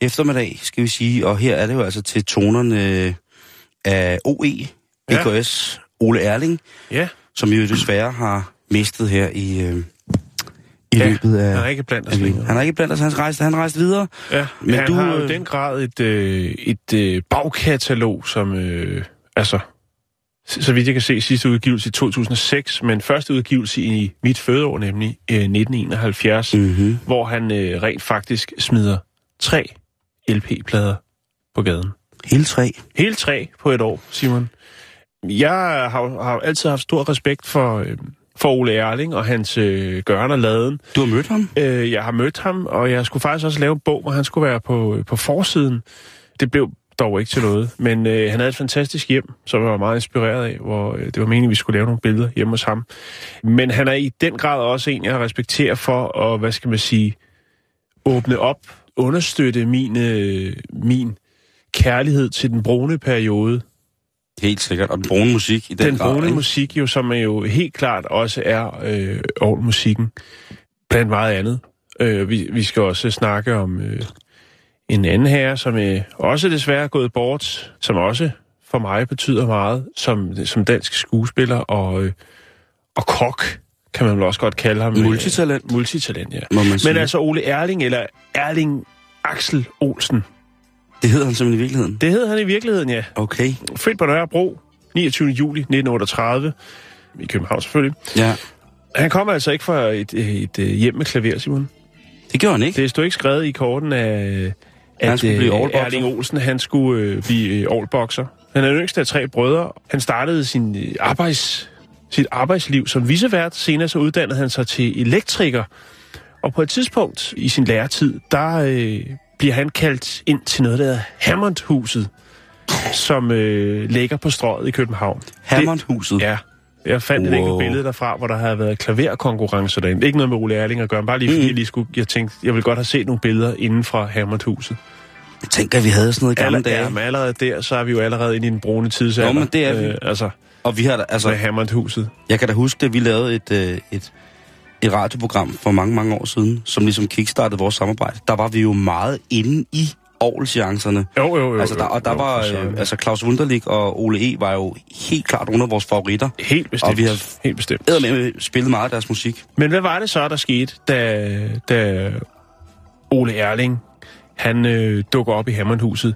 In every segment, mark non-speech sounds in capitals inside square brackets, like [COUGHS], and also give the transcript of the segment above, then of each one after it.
Eftermiddag, skal vi sige. Og her er det jo altså til tonerne af OE, BKS, Ole Erling, Ja, som jo desværre har mistet her i, øh, i Ja, løbet af... han er ikke blandt os længere. Han er ikke blandt os, han rejste, han rejste videre. ja. Men han du, har jo i øh, den grad et, øh, et øh, bagkatalog, som øh, altså, så vidt jeg kan se, sidste udgivelse i 2006, men første udgivelse i mit fødeår, nemlig øh, 1971, mm. Mm-hmm. hvor han øh, rent faktisk smider tre LP-plader på gaden. Hele tre. Hele tre på et år, Simon. Jeg har, har altid haft stor respekt for, øh, for Ole Erling og hans øh, gøren og laden. Du har mødt ham? Øh, jeg har mødt ham, og jeg skulle faktisk også lave en bog, hvor han skulle være på, på forsiden. Det blev dog ikke til noget, men øh, han havde et fantastisk hjem, som jeg var meget inspireret af, hvor øh, det var meningen, at vi skulle lave nogle billeder hjemme hos ham. Men han er i den grad også en, jeg respekterer for at, hvad skal man sige, åbne op, understøtte min, øh, min kærlighed til den brune periode. Helt sikkert. Og den brune musik i den, Den grad. brune ikke? musik jo, som er jo helt klart også er øh, musikken blandt meget andet. Øh, vi, vi skal også snakke om øh, en anden herre, som øh, også desværre er gået bort, som også for mig betyder meget som, som dansk skuespiller og, øh, og kok, kan man vel også godt kalde ham. Multitalent. Multitalent, ja. Må man sige. Men altså Ole Erling, eller Erling Axel Olsen, Det hedder han simpelthen i virkeligheden. det hed han i virkeligheden, ja. Okay. Født på Nørrebro, 29. juli 1938, i København selvfølgelig. Ja. Han kommer altså ikke fra et, et, et hjem med klaver, Simon. Det gjorde han ikke. Det stod ikke skrevet i korten af, Han at skulle blive øh, allboxer. Erling Olsen han skulle øh, blive øh, allboxer. Han er den yngste af tre brødre. Han startede sin øh, arbejds, sit arbejdsliv som visevært. Senere så uddannede han sig til elektriker. Og på et tidspunkt i sin læretid, der øh, bliver han kaldt ind til noget, der hedder Hammondhuset, som øh, ligger på strøget i København. Hammondhuset. Ja. Jeg fandt wow. et enkelt billede derfra, hvor der havde været klaverkonkurrencer derinde. Ikke noget med Ole Erling at gøre, bare lige fordi Mm. jeg lige skulle, jeg tænkte, jeg ville godt have set nogle billeder inden fra Hammondhuset. Jeg tænker, at vi havde sådan noget i gamle Aller, dage. ja, men allerede der, så er vi jo allerede inde i den brune tidsalder. Nå, men det er vi. Øh, altså, Og vi har da- altså, med Hammondhuset. Jeg kan da huske, at vi lavede et, øh, et, et radioprogram for mange, mange år siden, som ligesom kickstartede vores samarbejde. Der var vi jo meget inde i Aarhus-chancerne. Jo, jo, jo. Altså, der, og der jo, var, øh, altså Claus Wunderlich og Ole E. var jo helt klart nogle af vores favoritter. Helt bestemt. og vi har- Helt bestemt. med spillet meget af deres musik. Men hvad var det så, der skete, da, da Ole Erling, han øh, dukker op i Hammondhuset?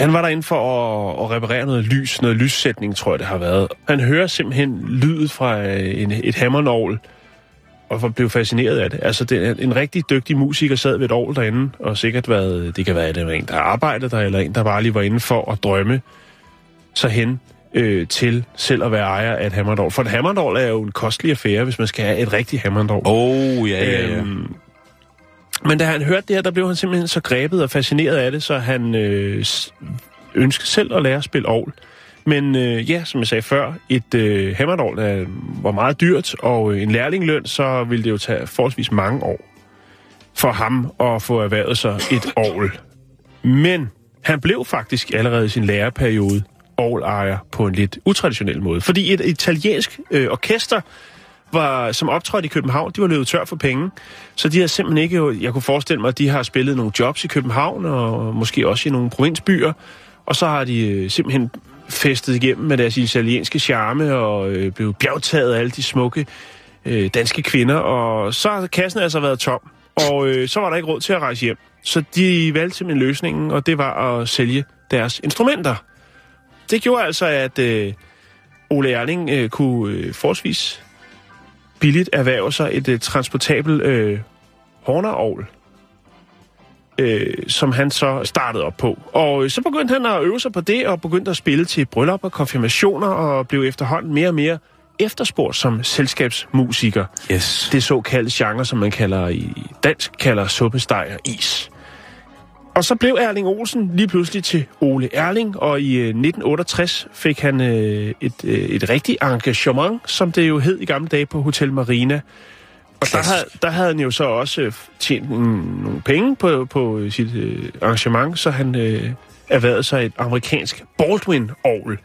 Han var derinde for at, at reparere noget lys, noget lyssætning, tror jeg, det har været. Han hører simpelthen lydet fra øh, en, et hammernål, og blev fascineret af det. Altså, det er en rigtig dygtig musiker sad ved et år derinde, og sikkert været, det kan være, at det var en, der arbejdede der, eller en, der bare lige var inde for at drømme sig hen øh, til selv at være ejer af et hammerdål. For et hammerdål er jo en kostelig affære, hvis man skal have et rigtigt hammerdål. Oh, ja, ja, ja. Øhm, men da han hørte det her, der blev han simpelthen så grebet og fascineret af det, så han øh, ønskede selv at lære at spille ovl. Men øh, ja, som jeg sagde før, et øh, hammerdål var meget dyrt, og øh, en lærlingløn, så ville det jo tage forholdsvis mange år for ham at få erhvervet sig et ovl. Men han blev faktisk allerede i sin læreperiode ovlejer på en lidt utraditionel måde. Fordi et italiensk øh, orkester var, som optrådte i København, de var løbet tør for penge. Så de har simpelthen ikke... Jeg kunne forestille mig, at de har spillet nogle jobs i København, og måske også i nogle provinsbyer. Og så har de øh, simpelthen festet igennem med deres italienske charme, og øh, blev bjergtaget af alle de smukke øh, danske kvinder. Og så har kassen altså været tom. Og øh, så var der ikke råd til at rejse hjem. Så de valgte simpelthen løsningen, og det var at sælge deres instrumenter. Det gjorde altså, at øh, Ole Erling øh, kunne øh, forholdsvis billigt erhverve sig et øh, transportabel øh, hornerovl. øh, som han så startede op på. Og øh, så begyndte han at øve sig på det, og begyndte at spille til bryllupper, konfirmationer, og blev efterhånden mere og mere efterspurgt som selskabsmusiker. Yes. Det såkaldte genre, som man kalder i dansk, kalder suppesteg og is. Og så blev Erling Olsen lige pludselig til Ole Erling, og i øh, 1968 fik han øh, et, øh, et rigtigt engagement, som det jo hed i gamle dage på Hotel Marina. Og der havde, der havde han jo så også øh, tjent en, nogle penge på, på sit øh, arrangement, så han øh, erhvervede sig et amerikansk Baldwin-orgel,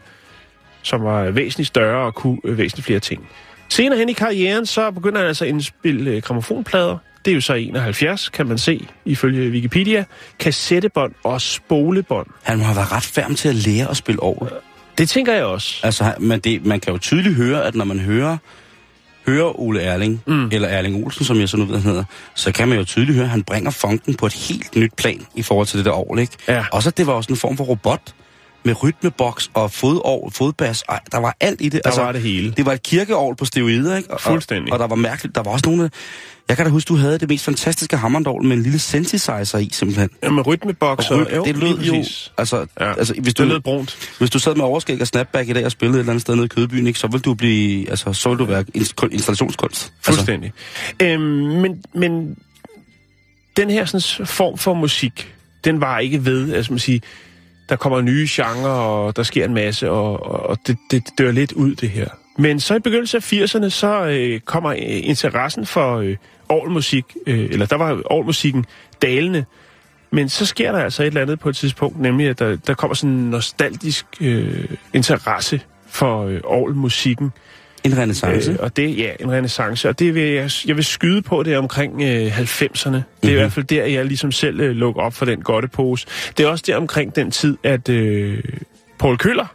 som var væsentligt større og kunne øh, væsentligt flere ting. Senere hen i karrieren, så begynder han altså at indspille øh, gramofonplader. Det er jo så 71, kan man se, ifølge Wikipedia. Kassettebånd og spolebånd. Han må have været ret færm til at lære at spille over. Det tænker jeg også. Altså, men det, man kan jo tydeligt høre, at når man hører, hører Ole Erling, mm. eller Erling Olsen, som jeg så nu ved, han hedder, så kan man jo tydeligt høre, at han bringer funken på et helt nyt plan i forhold til det der år, ikke? Ja. Også at det var også en form for robot med rytmeboks og fodår, fodbas. Ej, der var alt i det. Der var det hele. Det var et kirkeovl på steroider, ikke? Og, Fuldstændig. Og, og der var mærkeligt. Der var også nogle... Jeg kan da huske, du havde det mest fantastiske hammondorgel med en lille synthesizer i, simpelthen. Ja, med rytmeboks Og og... ryt, det lød jo... Altså, Ja. altså, hvis du, Det lød brunt. hvis du sad med overskæg og snapback i dag og spillede et eller andet sted nede i Kødbyen, ikke, så ville du blive, altså, så ville du være ins- kun- installationskunst. Altså, Fuldstændig. Øhm, men, men den her sådan, form for musik, den var ikke ved, altså man sige, der kommer nye genrer, og der sker en masse, og, og det, det dør lidt ud, det her. Men så i begyndelsen af 80'erne, så øh, kommer øh, interessen for øh, orgelmusik, øh, eller der var orgelmusikken dalende, men så sker der altså et eller andet på et tidspunkt, nemlig at der, der kommer sådan en nostalgisk øh, interesse for øh, orgelmusikken en renaissance. Øh, og det, ja, en renaissance. Og det vil jeg, jeg vil skyde på det omkring øh, 90'erne. Det er mm-hmm. i hvert fald der, jeg ligesom selv øh, lukker op for den godtepose. Det er også der omkring den tid, at øh, Paul Køller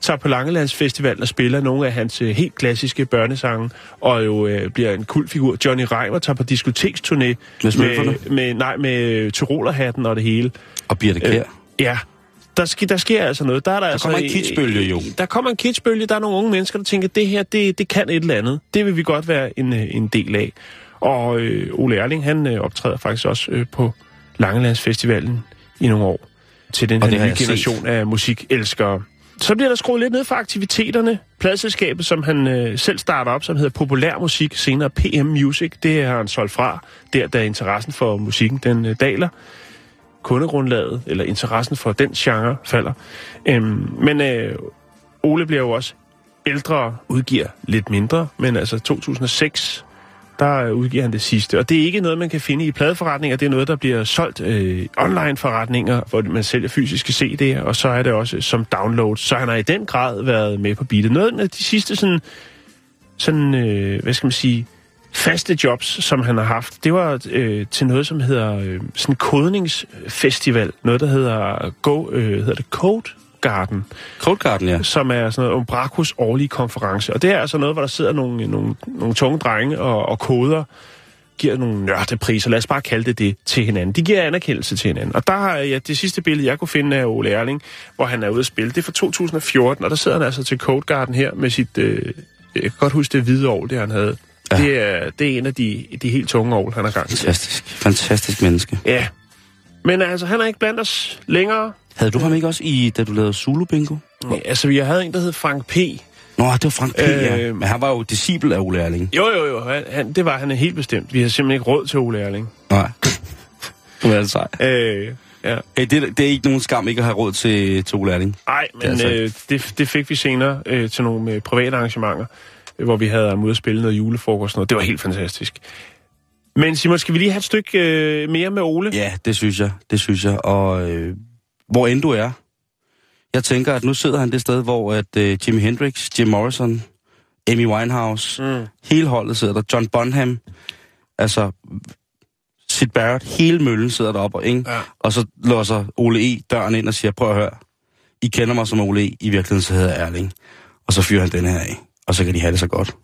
tager på Langelandsfestivalen og spiller nogle af hans øh, helt klassiske børnesange, og jo øh, bliver en kultfigur. Johnny Reimer tager på diskoteksturné Med med, med, nej, med tyrolerhatten og det hele. Og Birte Kjær. Øh, ja, der, sker, der sker altså noget. Der, er der, altså, kommer en kidsbølge jo. Der kommer en kidsbølge. Der er nogle unge mennesker, der tænker, det her, det, det kan et eller andet. Det vil vi godt være en, øh, en del af. Og øh, Ole Erling, han øh, optræder faktisk også øh, på Langelandsfestivalen i nogle år til den her nye jeg set. generation af musikelskere. Så bliver der skruet lidt ned for aktiviteterne. Pladselskabet, som han øh, selv starter op, som hedder Populær Musik, senere PM Music, det har han solgt fra, der da interessen for musikken den øh, daler kundegrundlaget, eller interessen for den genre, falder. Øhm, men øh, Ole bliver jo også ældre, udgiver lidt mindre, men altså 2006, der øh, udgiver han det sidste. Og det er ikke noget, man kan finde i pladeforretninger, det er noget, der bliver solgt øh, online-forretninger, hvor man sælger fysiske CD'er, og så er det også øh, som download. Så han har i den grad været med på beatet. Noget af de sidste sådan, sådan øh, hvad skal man sige, faste jobs, som han har haft, det var øh, til noget, som hedder øh, sådan kodningsfestival. Noget, der hedder, Go, øh, hedder det Code Garden, Cold Garden, ja. som er sådan noget Umbracos årlige konference. Og det er altså noget, hvor der sidder nogle, nogle, nogle tunge drenge og, og koder, giver nogle nørdepriser, lad os bare kalde det det, til hinanden. De giver anerkendelse til hinanden. Og der har jeg, det sidste billede, jeg kunne finde af Ole Erling, hvor han er ude at spille, det er fra 2014, og der sidder han altså til Code Garden her med sit, øh, jeg kan godt huske det hvide år, det han havde. Ja. Det, er, det er en af de, de helt tunge år, han har gang. Fantastisk. Fantastisk menneske. Ja. Men altså, han er ikke blandt os længere. Havde du ham ikke også i, da du lavede Zulu Bingo? Ja, altså, jeg havde en, der hed Frank P. Nå, det var Frank P, øh, ja. Men han var jo disciple af Ole Erling. Jo, jo, jo. Han, han, det var han helt bestemt. Vi har simpelthen ikke råd til Ole Erling. Nej. [LAUGHS] Du er altså sej. Øh, ja. Hey, det, det er ikke nogen skam ikke at have råd til, til Ole Erling. Ej, Det er men altså- øh, det, det fik vi senere øh, til nogle øh, private arrangementer, hvor vi havde ham ude at spille noget julefrokost og noget. Det var helt fantastisk. Men Simon, skal vi lige have et stykke øh, mere med Ole? Ja, det synes jeg. Det synes jeg. Og øh, hvor end du er, jeg tænker, at nu sidder han det sted, hvor at øh, Jimi Hendrix, Jim Morrison, Amy Winehouse, Mm. hele holdet sidder der. John Bonham, altså Sid Barrett, hele møllen sidder deroppe, ikke? Ja. Og så låser Ole E. døren ind og siger, prøv at høre, I kender mig som Ole E. I virkeligheden så hedder jeg Erling. Og så fyrer han den her af, og så kan de have det så godt.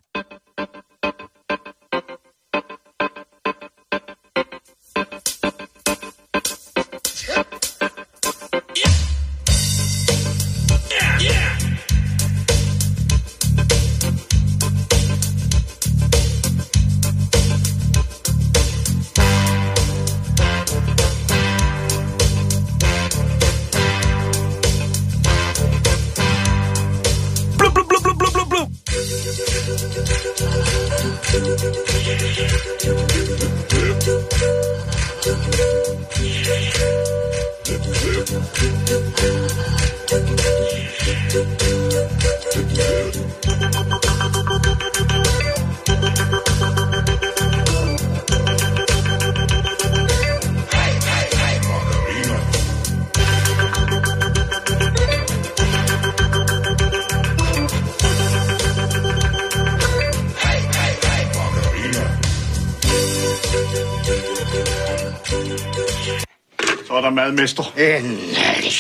Er der madmester. Endelig.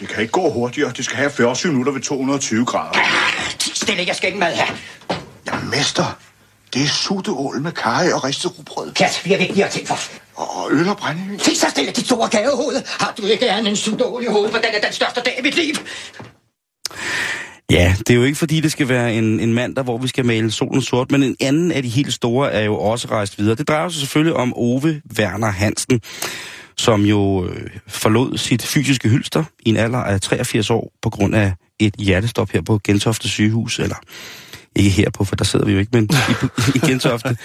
Det kan ikke gå hurtigere. Det skal have 40 minutter ved 220 grader. Ti stille, jeg skal ikke mad have. Ja, mester. Det er sutteål med kaj og ristet rugbrød. Pjat, vi har vigtigere ting for. Og øl og brændevin. Ti så stille, dit store gavehoved. Har du ikke andet en sudål i hovedet, for den er den største dag i mit liv? Ja, det er jo ikke fordi, det skal være en, en mandag, hvor vi skal male solen sort, men en anden af de helt store er jo også rejst videre. Det drejer sig selvfølgelig om Ove Werner Hansen, som jo øh, forlod sit fysiske hylster i en alder af 83 år på grund af et hjertestop her på Gentofte sygehus, eller ikke her på, for der sidder vi jo ikke, men i, i Gentofte.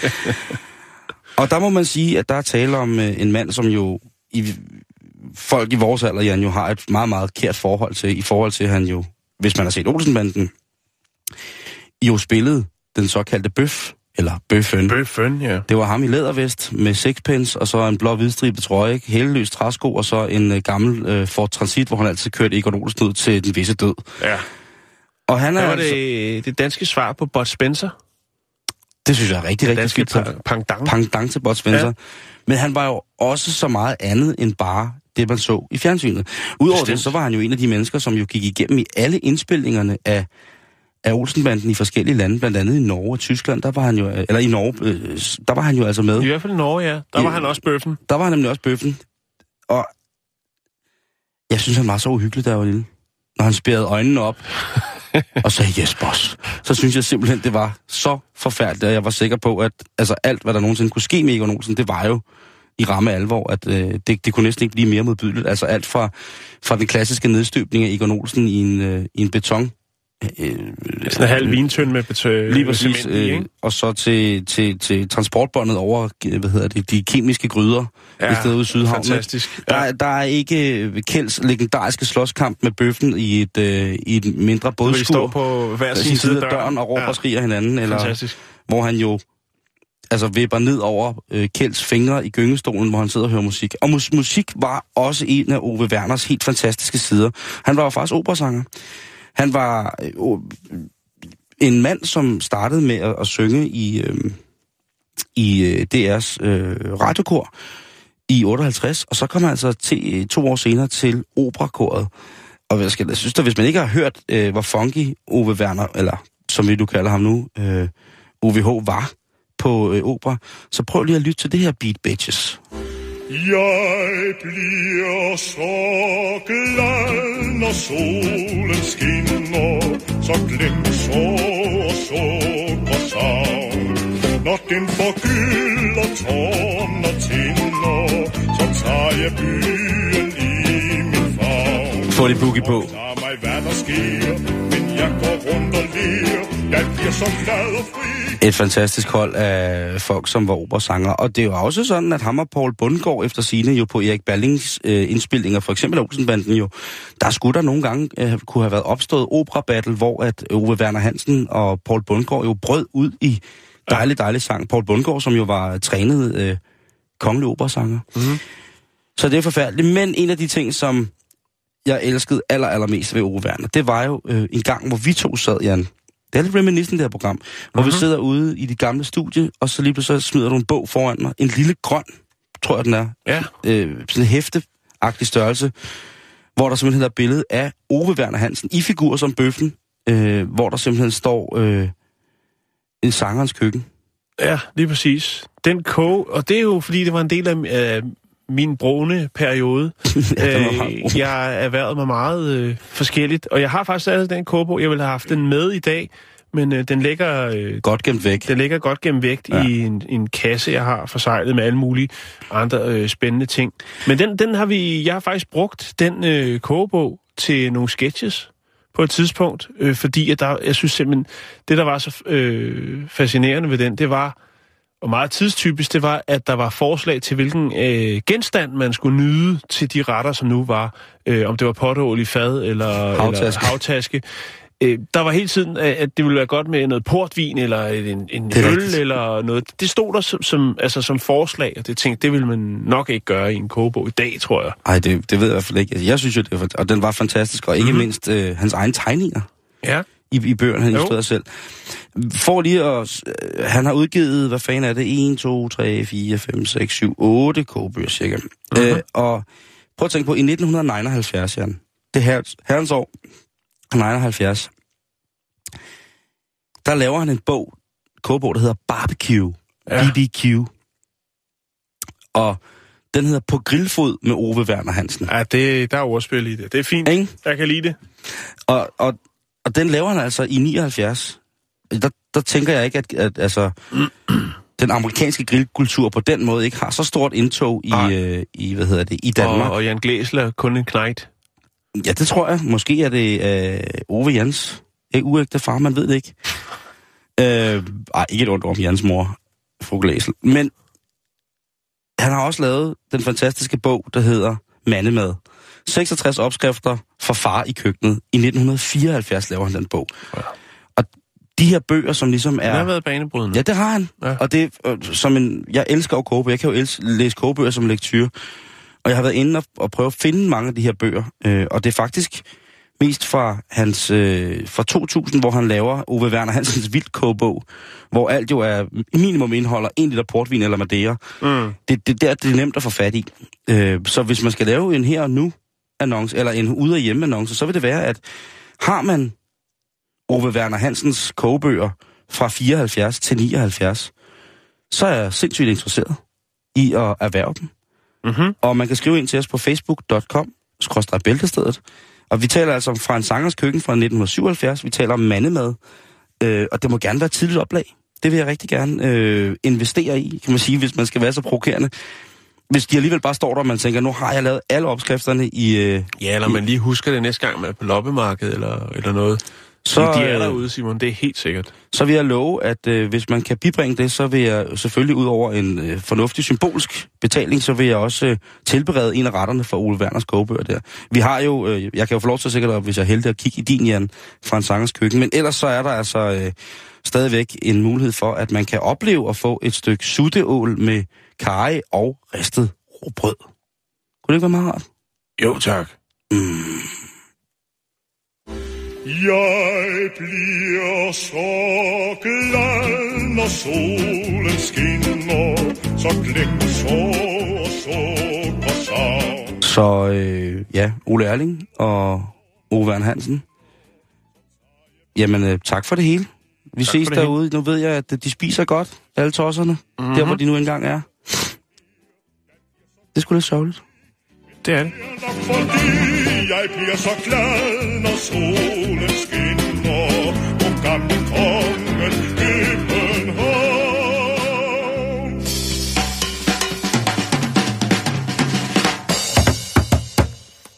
[LAUGHS] Og der må man sige, at der er tale om øh, en mand, som jo i, folk i vores alder, Jan, jo har et meget, meget kært forhold til, i forhold til, at han jo, hvis man har set Olsenbanden, jo spillede den såkaldte bøf, eller bøffen. Bøffen, ja. Det var ham i lædervest med sixpence, og så en blå hvidstribet trøje, ikke? hæleløs træsko, og så en øh, gammel øh, Ford Transit, hvor han altid kørte Egon Olsen ud til den visse død. Ja. Og han er Hvad var altså, det, det danske svar på Bud Spencer? det synes jeg er rigtig, rigtig Danske skidt. pa- pangdang. Pangdang til Bud Spencer. Ja. Men han var jo også så meget andet end bare det, man så i fjernsynet. Udover Bestemt. det, så var han jo en af de mennesker, som jo gik igennem i alle indspilningerne af, af Olsenbanden i forskellige lande, blandt andet i Norge og Tyskland, der var han jo, eller i Norge, øh, der var han jo altså med. I hvert fald i Norge, ja. Der var Ja. han også bøffen. Der var han nemlig også bøffen. Og jeg synes, han var så uhyggelig, jeg var lille. Når han spærrede øjnene op [LAUGHS] og sagde, yes, boss. Så synes jeg simpelthen, det var så forfærdeligt, at jeg var sikker på, at altså, alt, hvad der nogensinde kunne ske med Egon Olsen, det var jo i ramme alvor, at øh, det, det kunne næsten ikke blive mere modbydeligt. Altså alt fra, fra den klassiske nedstøbning af Egon Olsen i en, øh, i en beton. Øh, Sådan en halv vintønd med betø- Lige præcis, cement i, øh, ikke? og så til, til, til transportbåndet over, hvad hedder det, de kemiske gryder, ja, et sted ude i Sydhavn. fantastisk. Der, Ja. ja. der er ikke øh, Kjelds legendariske slåskamp med bøffen i et, øh, i et mindre Hvor bådskur. står på hver sin sin side af døren og råber Ja. og skriger hinanden, eller Fantastisk. hvor han jo altså vipper ned over øh, Kjelds fingre i gyngestolen, hvor han sidder og hører musik. Og mus- musik var også en af Ove Werners helt fantastiske sider. Han var jo faktisk operasanger. Han var øh, en mand, som startede med at, at synge i, øh, i øh, DR's øh, radiokor i 58, og så kom han altså til, øh, to år senere til operakoret. Og jeg, skal, jeg synes da, hvis man ikke har hørt, øh, hvor funky Ove Werner, eller som vi nu kalder ham nu, øh, OVH var på øh, opera, så prøv lige at lytte til det her Beat Bitches. Jeg bliver så glad, når solen skinner, så glem så og sukker savn. Når den forgylder tårn og tinder, så tager jeg byen i min favn. Få det boogie på. Tag mig, hvad der sker, men jeg går rundt og ler. Jeg bliver så glad og fri. Et fantastisk hold af folk, som var operasanger. Og det er jo også sådan, at ham og Paul Bundgaard efter sine jo på Erik Ballings øh, indspillinger, for eksempel Olsenbanden jo, der skulle der nogle gange øh, kunne have været opstået opera-battle, hvor at Ove Werner Hansen og Paul Bundgaard jo brød ud i dejlig, dejlig sang. Paul Bundgaard, som jo var trænet øh, kongelig operasanger. Mm-hmm. Så det er forfærdeligt. Men en af de ting, som jeg elskede aller, allermest ved Ove Werner, det var jo øh, en gang, hvor vi to sad, Jan. Det er lidt reminiscent, det her program. Hvor mm-hmm. vi sidder ude i det gamle studie, og så lige pludselig så smider du en bog foran mig. En lille grøn, tror jeg den er. Ja. Øh, sådan en hæfteagtig størrelse. Hvor der simpelthen er billede af Ove Werner Hansen i figur som bøffen. Øh, hvor der simpelthen står øh, en sangerens køkken. Ja, lige præcis. Den kog, og det er jo fordi, det var en del af øh, min brune periode. [LAUGHS] Ja, øh, jeg erhvervede mig meget øh, forskelligt, og jeg har faktisk stadig den kogebog. Jeg ville have haft den med i dag, men øh, den ligger... Øh, Godt gemt væk. den ligger godt gennem vægt ja. Ja. i en, en kasse, jeg har forsejlet med alle mulige andre øh, spændende ting. Men den, den har vi, jeg har faktisk brugt den øh, kogebog til nogle sketches på et tidspunkt, øh, fordi at der, jeg synes simpelthen, det der var så øh, fascinerende ved den, det var, og meget tidstypisk, det var, at der var forslag til, hvilken øh, genstand man skulle nyde til de retter, som nu var, øh, om det var potteål i fad eller Havtaske. Eller havtaske. Øh, der var hele tiden, at at det ville være godt med noget portvin, eller en, en øl, rigtigt. eller noget. Det stod der som, som, altså som forslag, og det tænkte, det ville man nok ikke gøre i en kogebog i dag, tror jeg. Ej, det, det ved jeg i hvert fald ikke. Altså, Jeg synes jo, det var, og den var fantastisk, og ikke mm-hmm. mindst øh, hans egne tegninger. Ja. I, i bøgerne, han illustrerede selv. For lige at... øh, Han har udgivet, hvad fanden er det? 1, 2, 3, 4, 5, 6, 7, 8 kogebøger cirka. Uh-huh. Øh, og prøv at tænke på, i 1979, Jan, det her, herrens år, 79, der laver han en bog, kogebog, der hedder Barbecue. Ja. BBQ. Og den hedder På grillfod med Ove Werner Hansen. Ja, det, der er ordspil i det. Det er fint. Ikke? Jeg kan lide det. Og, og, og den laver han altså i 79. Der, der tænker jeg ikke, at, at altså, [CLEARS THROAT] den amerikanske grillkultur på den måde ikke har så stort indtog i, øh, i hvad hedder det, i Danmark. Og, og Jan Glæsler er kun en knægt. Ja, det tror jeg. Måske er det øh, Ove Jans. Ikke uægte far, man ved det ikke. Øh, ej, ikke et ondt om Jans mor, fru Glæsel. Men han har også lavet den fantastiske bog, der hedder Mandemad. 66 opskrifter for far i køkkenet. I 1974 laver han den bog. Ja. Og de her bøger, som ligesom Han har er... været banebrydende. Ja, det har han. Ja. Og det øh, som en... Jeg elsker jo kogebøger. Jeg kan jo els- læse kogebøger som lektyr. Og jeg har været inde og, og prøve at finde mange af de her bøger. Øh, og det er faktisk mest fra hans øh, fra 2000, hvor han laver Ove Werner Hansens vildt kogebog, hvor alt jo er minimum indeholder en liter portvin eller madeira. Mm. Det, det der det er nemt at få fat i. Øh, så hvis man skal lave en her og nu annonce, eller en ude og hjemme annonce, så vil det være, at har man Ove Werner Hansens kogebøger fra 74 til 79, så er jeg sindssygt interesseret i at erhverve dem. Mm-hmm. Og man kan skrive ind til os på facebook.com, bæltestedet. Og vi taler altså om fra en sangers køkken fra 1977. Vi taler om mandemad. Øh, og det må gerne være tidligt oplag. Det vil jeg rigtig gerne øh, investere i, kan man sige, hvis man skal være så provokerende. Hvis de alligevel bare står der, og man tænker, nu har jeg lavet alle opskrifterne i... Øh, Ja, eller man lige husker det næste gang, man er på loppemarkedet eller, eller noget. Så, de er øh, derude, Simon. Det er helt sikkert. så vil jeg love, at øh, hvis man kan bibringe det, så vil jeg selvfølgelig ud over en øh, fornuftig symbolsk betaling, så vil jeg også øh, tilberede en af retterne for Ole Werners kogebøger der. Vi har jo, øh, jeg kan jo få lov til sikkert, at hvis jeg er heldig at kigge i din, Jan, fra en sangers køkken, men ellers så er der altså øh, stadigvæk en mulighed for, at man kan opleve at få et stykke sutteål med karry og ristet råbrød. Kunne det ikke være meget rart? Jo, tak. Jeg bliver så glad, når solen skinner, så klinge så og sukker savn. Så øh, ja, Ole Erling og Ove Werner Hansen. Jamen, øh, tak for det hele. Vi Tak ses det hele. derude. Nu ved jeg, at de spiser godt, alle tosserne. Mm-hmm. Der, hvor de nu engang er. Det skulle lidt sørgeligt. Det er det. Jeg bliver så glad, når solen skinner på gamle kongen København.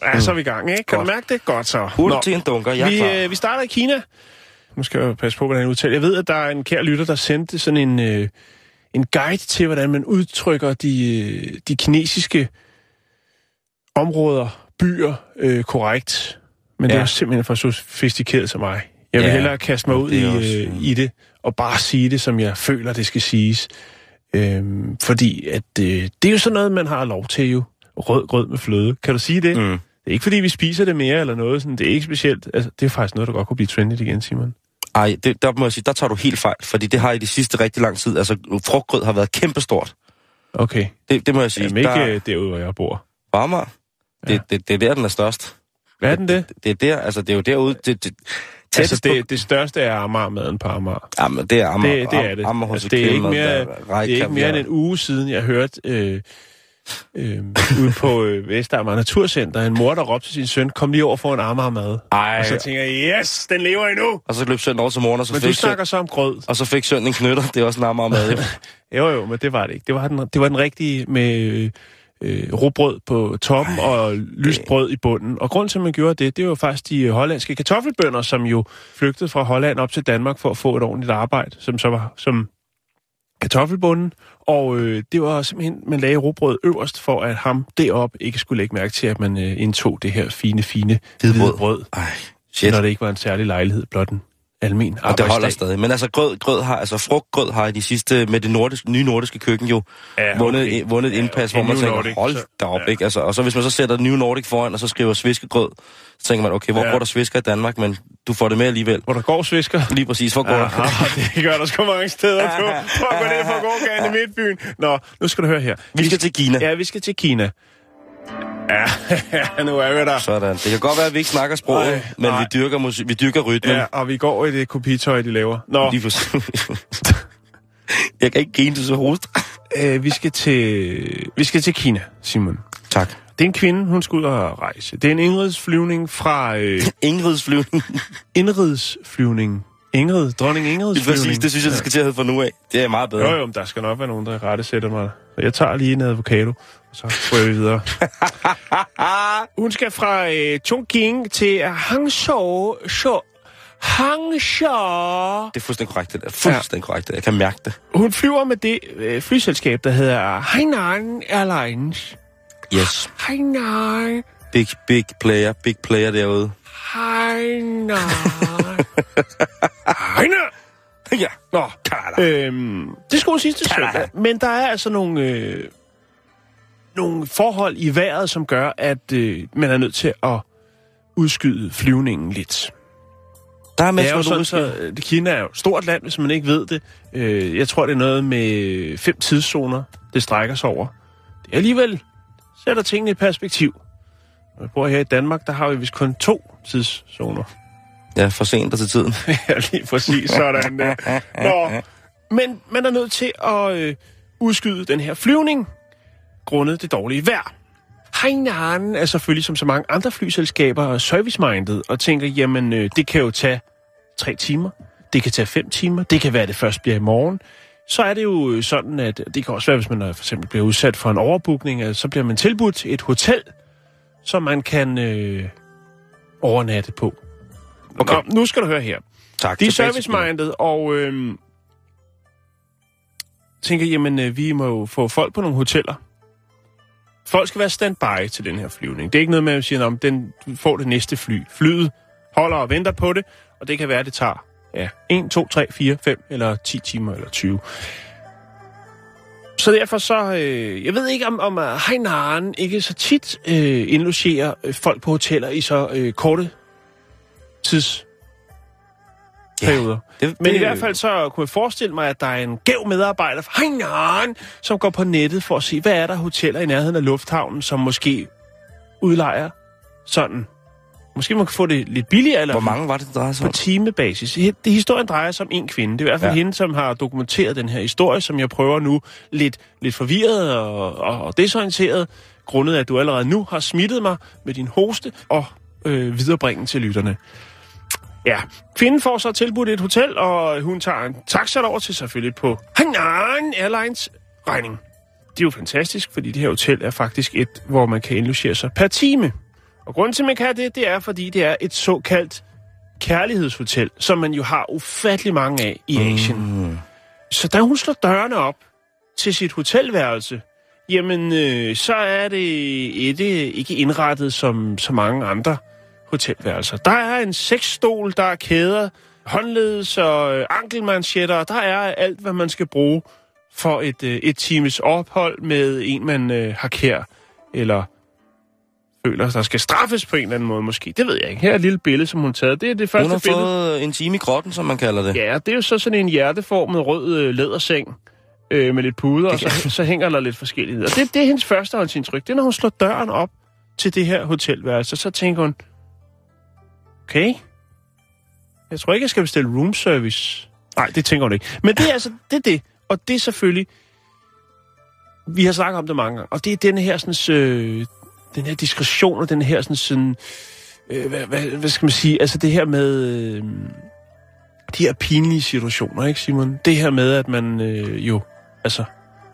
Ja, så er vi i gang, ikke? Kan Godt. du mærke det? Godt så. Hurtigt til en dunker, jeg er vi, klar. øh, vi starter i Kina. Nu skal jeg passe på, hvordan jeg udtaler. Jeg ved, at der er en kær lytter, der sendte sådan en, øh, en guide til, hvordan man udtrykker de, øh, de kinesiske områder, byer, øh, korrekt. Men ja. det Ja. er simpelthen for sofistikeret til mig. Jeg vil Ja, hellere kaste mig ud i, også, øh, øh, i det, og bare sige det, som jeg føler, det skal siges. Øhm, fordi at, øh, det er jo sådan noget, man har lov til jo. Rød grød med fløde. Kan du sige det? Mm. Det er ikke, fordi vi spiser det mere eller noget. Sådan. Det er ikke specielt. Altså, det er faktisk noget, der godt kunne blive trendigt igen, Simon. Ej, det, der må jeg sige, der tager du helt fejl, fordi det har i de sidste rigtig lang tid, altså frugtgrød har været kæmpestort. Okay. Det, det må jeg sige. Jamen ikke der, der... derude, hvor jeg bor. Varmer. Det, Ja. det, det, er der, den er størst. Hvad er den det? Det er der, altså det er jo derude, det, det, Altså, det, det største er Amager-maden på Amager. Jamen, det er Amager. Det, det er det. Amager altså, det, er ikke mere, og det der- er ikke mere end en uge siden, jeg hørte øh, øh, ude på øh, Vestamager Naturcenter, en mor, der råbte til sin søn, kom lige over for en Amager-mad. Ej, Og så tænker jeg, yes, den lever endnu! og så løb sønnen over til morgen, og så, Men du fik, søn, snakker så om grød. og så fik sønnen en knytter. Det er også en Amager mad. jo. Jo, jo, men det var det ikke. Det var den, det var den rigtige med øh, øh, råbrød på toppen Ej, og lyst brød i bunden. Og grunden til, at man gjorde det, det var faktisk de hollandske kartoffelbønder, som jo flygtede fra Holland op til Danmark for at få et ordentligt arbejde, som så var som kartoffelbunden. Og øh, det var simpelthen, man lagde råbrød øverst, for at ham deroppe ikke skulle lægge mærke til, at man øh, indtog det her fine, fine Hvidbrød. brød, Ej, shit. når det ikke var en særlig lejlighed, blot en, almen Og det holder stadig. Men altså, grød, grød har, altså frugtgrød har i de sidste, med det nordiske, nye nordiske køkken jo, Ja, vundet, okay. vundet et Ja, indpas, okay, hvor man New tænker, Nordic, hold da op, ja. ikke? Altså, og så hvis man så sætter New Nordic foran, og så skriver sviskegrød, så tænker man, okay, hvor Ja. går der svisker i Danmark, men du får det med alligevel. Hvor der går svisker. Lige præcis, hvor går Ja, der? [LAUGHS] ah, det gør der sgu mange steder. Du prøv at gå ned for gågaden i Midtbyen. Nå, nu skal du høre her. Vi skal til Kina. Ja, vi skal til Kina. Ja, [LAUGHS] nu er vi der. Sådan. Det kan godt være, at vi ikke snakker sproget, Nej, men nej. vi dyrker, musik, vi dyrker rytmen. Ja, og vi går i det kopitøj, de laver. Nå, Lige. [LAUGHS] Jeg kan ikke grine, du så host. øh, vi, skal til, vi skal til Kina, Simon. Tak. Det er en kvinde, hun skal ud og rejse. Det er en indridsflyvning fra øh, [LAUGHS] Ingrids flyvning. Ingrid, dronning Ingrids Lige præcis, flyvning. det synes jeg, det skal til at hedde fra nu af. Det er meget bedre. Jo, jo, men der skal nok være nogen, der rette sætter mig. Så jeg tager lige en avocado, og så går vi videre. [LAUGHS] Hun skal fra øh, Chongqing til Hangzhou. Så Hangzhou. Det er fuldstændig korrekt, det der. Fuldstændig korrekt. det der. Jeg kan mærke det. Hun flyver med det øh, flyselskab, der hedder Hainan Airlines. Yes. Hainan. Big, big player. Big player derude. Hainan. [LAUGHS] Hainan. Ja. Nå, øhm, det skulle sidste søndag. Men der er altså nogle, øh, nogle forhold i vejret, som gør, at øh, man er nødt til at udskyde flyvningen lidt. Der er er masser sådan, af så øh, Kina er jo et stort land, hvis man ikke ved det. Øh, jeg tror, det er noget med fem tidszoner, det strækker sig over. Det er alligevel sætter tingene i perspektiv. Når vi bor her i Danmark, der har vi vist kun to tidszoner. Ja, for sent og til tiden. [LAUGHS] Ja, lige præcis sådan der. Nå, men man er nødt til at øh, udskyde den her flyvning, grundet det dårlige vejr. Hainan er selvfølgelig som så mange andre flyselskaber service-minded og tænker, jamen øh, det kan jo tage tre timer, det kan tage fem timer, det kan være, det først bliver i morgen. Så er det jo øh, sådan, at det kan også være, hvis man for eksempel bliver udsat for en overbookning, at så bliver man tilbudt et hotel, som man kan øh, overnatte på. Okay. Nå, nu skal du høre her. Tak. De er service-minded, og øhm, tænker, jamen, øh, vi må jo få folk på nogle hoteller. Folk skal være standby til den her flyvning. Det er ikke noget med, at man siger, at den får det næste fly. Flyet holder og venter på det, og det kan være, at det tager ja, 1, 2, 3, 4, 5 eller 10 timer eller 20. Så derfor så, øh, jeg ved ikke om, om uh, Hainan ikke så tit øh, indlogerer øh, folk på hoteller i så øh, korte tids perioder. Det, Men i hvert fald så kunne jeg forestille mig, at der er en gæv medarbejder fra Hainan, som går på nettet for at se, hvad er der hoteller i nærheden af lufthavnen, som måske udlejer sådan. Måske man kan få det lidt billigere, eller Hvor mange var det, det drejede sig på om? timebasis. Det historien drejer sig om en kvinde. Det er i hvert fald Ja. hende, som har dokumenteret den her historie, som jeg prøver nu lidt, lidt forvirret og, og, og desorienteret, grundet at du allerede nu har smittet mig med din hoste og øh, viderebringen til lytterne. Ja, kvinden får så tilbudt et hotel, og hun tager en taxa over til selvfølgelig på Hainan Airlines regning. Det er jo fantastisk, fordi det her hotel er faktisk et, hvor man kan indlogere sig per time. Og grunden til, at man kan det, det er, fordi det er et såkaldt kærlighedshotel, som man jo har ufattelig mange af i Asien. Mm. Så da hun slår dørene op til sit hotelværelse, jamen, øh, så er det et, øh, ikke indrettet som så mange andre hotelværelser. Der er en seksstol, der er kæder, håndledes og øh, ankelmanchetter, der er alt, hvad man skal bruge for et, øh, et times ophold med en, man øh, har kær, eller føler, der skal straffes på en eller anden måde måske. Det ved jeg ikke. Her er et lille billede, som hun taget. Det er det første Hun har billede. fået en time i grotten, som man kalder det. Ja, det er jo så sådan en hjerteformet rød øh, læderseng øh, med lidt puder, og så, så hænger der lidt forskelligt. Og det, det er hendes førstehåndsindtryk. Det er, når hun slår døren op til det her hotelværelse, så tænker hun, okay, jeg tror ikke, jeg skal bestille room service. Nej, det tænker hun ikke. Men det er altså, det er det. Og det er selvfølgelig, vi har snakket om det mange gange, og det er den her sådan, øh, den her diskretion og den her sådan, sådan øh, hvad, hvad, hvad skal man sige, altså det her med øh, de her pinlige situationer, ikke Simon? Det her med, at man øh, jo, altså,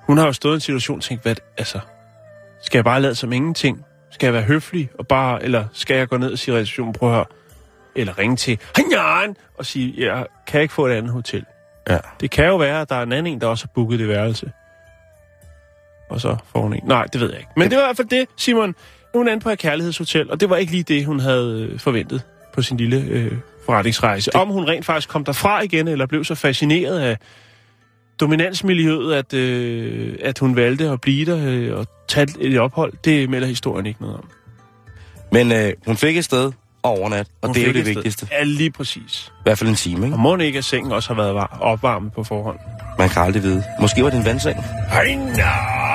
hun har jo stået i en situation og tænkt, hvad, altså, skal jeg bare lade som ingenting? Skal jeg være høflig og bare, eller skal jeg gå ned og sige receptionen, prøv at høre, eller ringe til Hanyan og sige, jeg kan ikke få et andet hotel. Ja. Det kan jo være, at der er en anden en, der også har booket det værelse. Og så får hun en. Nej, det ved jeg ikke. Men det var i hvert fald det, Simon. Er hun inde på et kærlighedshotel, og det var ikke lige det, hun havde øh, forventet på sin lille øh, forretningsrejse. Det... Om hun rent faktisk kom derfra igen, eller blev så fascineret af dominansmiljøet, at, øh, at hun valgte at blive der øh, og tage et ophold, det melder historien ikke noget om. Men øh, hun fik et sted at overnatte, og Hun det er jo det et vigtigste. Sted. Ja, lige præcis. I hvert fald en time, ikke? Og må ikke, at sengen også har været var- opvarmet på forhånd? Man kan aldrig vide. Måske var det en vandseng. Ej, nej.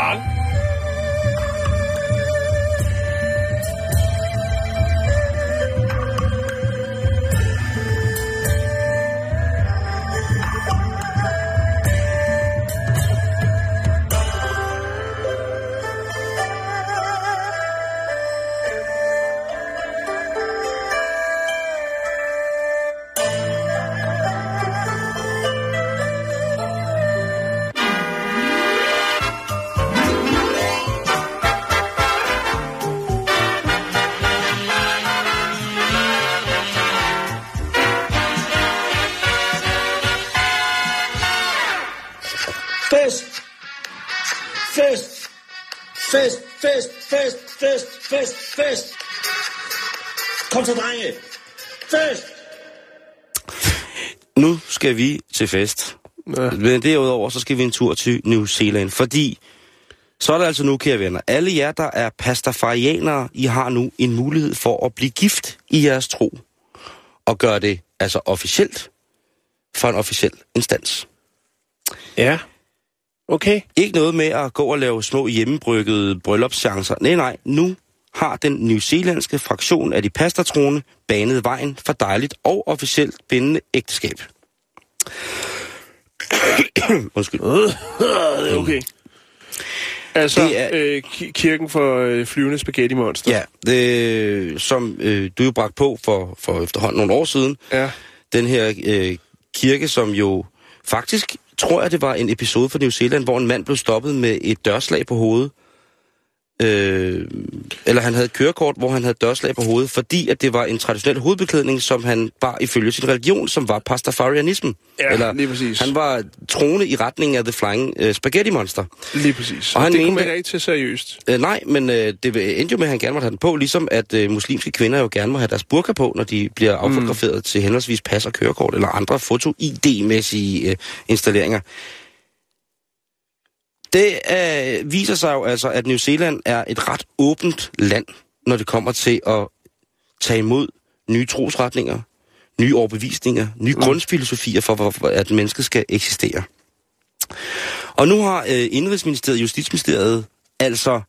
Skal vi til fest. Ja. Men derudover, så skal vi en tur til New Zealand, fordi så er det altså nu, kære venner. Alle jer, der er pastafarianere, I har nu en mulighed for at blive gift i jeres tro. Og gøre det altså officielt for en officiel instans. Ja. Okay. Ikke noget med at gå og lave små hjemmebryggede bryllupschancer. Nej, nej. Nu har den newzealandske fraktion af de pastatroende banet vejen for dejligt og officielt bindende ægteskab. [COUGHS] Undskyld. Det er okay. Altså, Det er- øh, ki- kirken for øh, flyvende spaghetti monster. Ja, det, som øh, du jo bragte på for, for efterhånden nogle år siden. Ja. Den her øh, kirke, som jo faktisk, tror jeg, det var en episode fra New Zealand, hvor en mand blev stoppet med et dørslag på hovedet. Øh, eller han havde et kørekort, hvor han havde dørslag på hovedet, fordi at det var en traditionel hovedbeklædning, som han bar ifølge sin religion, som var pastafarianism. Ja, lige præcis. Han var troende i retning af The Flying øh, Spaghetti Monster. Lige præcis. Og Og han det kunne mente- man ikke tage seriøst. Øh, nej, men øh, det endte jo med, at han gerne måtte have den på, ligesom at øh, muslimske kvinder jo gerne må have deres burka på, når de bliver affotograferet mm. til henholdsvis pas og kørekort, eller andre foto-ID-mæssige øh, installeringer. Det øh, viser sig jo altså, at New Zealand er et ret åbent land, når det kommer til at tage imod nye trosretninger, nye overbevisninger, nye mm. grundfilosofier for, hvor, hvor, at mennesket skal eksistere. Og nu har øh, Indrigsministeriet, Justitsministeriet, altså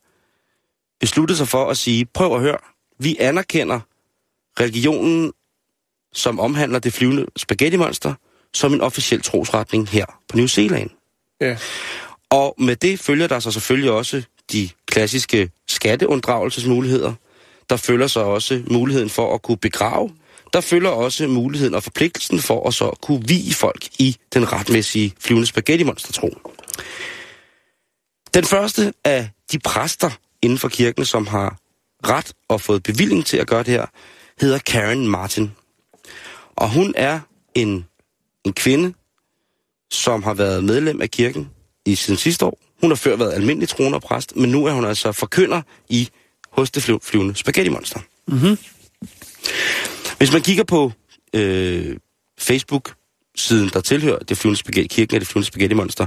besluttet sig for at sige, prøv at høre, vi anerkender religionen, som omhandler det flyvende spaghetti-monster, som en officiel trosretning her på New Zealand. Ja. Og med det følger der så selvfølgelig også de klassiske skatteunddragelsesmuligheder. Der følger så også muligheden for at kunne begrave. Der følger også muligheden og forpligtelsen for at så kunne vige folk i den retmæssige flyvende spaghetti-monstertro. Den første af de præster inden for kirken, som har ret og fået bevilling til at gøre det her, hedder Karen Martin. Og hun er en, en kvinde, som har været medlem af kirken i siden sidste år. Hun har før været almindelig troende og præst, men nu er hun altså forkynder i hos det flyv- flyvende spaghetti monster. Mhm. Hvis man kigger på øh, Facebook-siden, der tilhører det flyvende spaghetti, kirken af det flyvende spaghetti monster,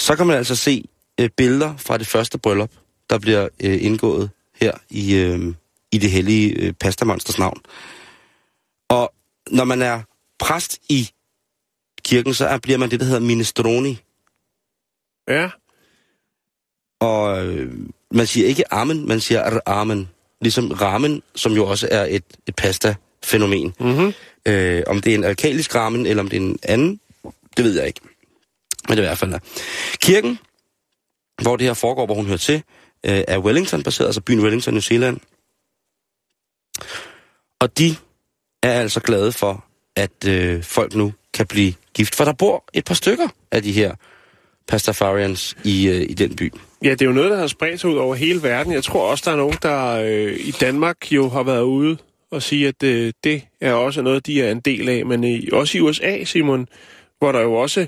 så kan man altså se øh, billeder fra det første bryllup, der bliver øh, indgået her i, øh, i det hellige øh, pastamonsters navn. Og når man er præst i kirken, så er, bliver man det, der hedder minestroni. Ja. Og øh, man siger ikke amen, man siger amen. Ligesom ramen, som jo også er et, et pasta-fænomen. Mm-hmm. Øh, om det er en alkalisk ramen, eller om det er en anden, det ved jeg ikke. Men det er i hvert fald er. Kirken, hvor det her foregår, hvor hun hører til, øh, er Wellington-baseret, altså byen Wellington, New Zealand. Og de er altså glade for, at øh, folk nu kan blive gift. For der bor et par stykker af de her pastafarians i, øh, i den by. Ja, det er jo noget, der har spredt sig ud over hele verden. Jeg tror også, der er nogen, der øh, i Danmark jo har været ude og sige, at øh, det er også noget, de er en del af. Men øh, også i USA, Simon, hvor der jo også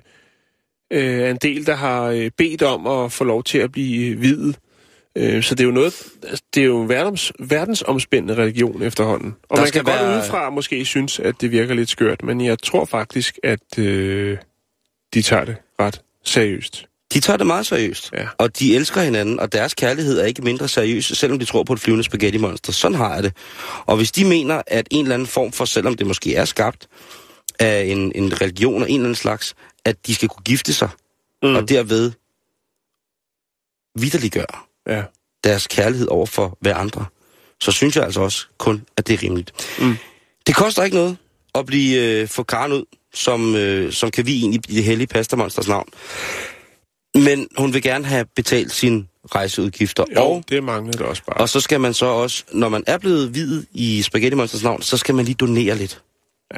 øh, er en del, der har øh, bedt om at få lov til at blive øh, videt. Øh, så det er jo noget, altså, det er jo en verdens, verdensomspændende religion efterhånden. Og Der man skal kan godt være- udefra måske synes, at det virker lidt skørt, men jeg tror faktisk, at øh, de tager det ret seriøst. De tager det meget seriøst, Ja. og de elsker hinanden, og deres kærlighed er ikke mindre seriøs, selvom de tror på et flyvende spaghetti-monster. Sådan har jeg det. Og hvis de mener, at en eller anden form for, selvom det måske er skabt af en, en religion og en eller anden slags, at de skal kunne gifte sig, mm. og derved vidderliggøre Ja. deres kærlighed over for hver andre, så synes jeg altså også kun, at det er rimeligt. Mm. Det koster ikke noget at blive øh, få Karen ud, som, øh, som kan vi egentlig i det hellige pastamonsters navn. Men hun vil gerne have betalt sine rejseudgifter. Jo, Og, det manglede det også bare. og så skal man så også, når man er blevet hvid i Spaghetti Monsters navn, så skal man lige donere lidt. Ja.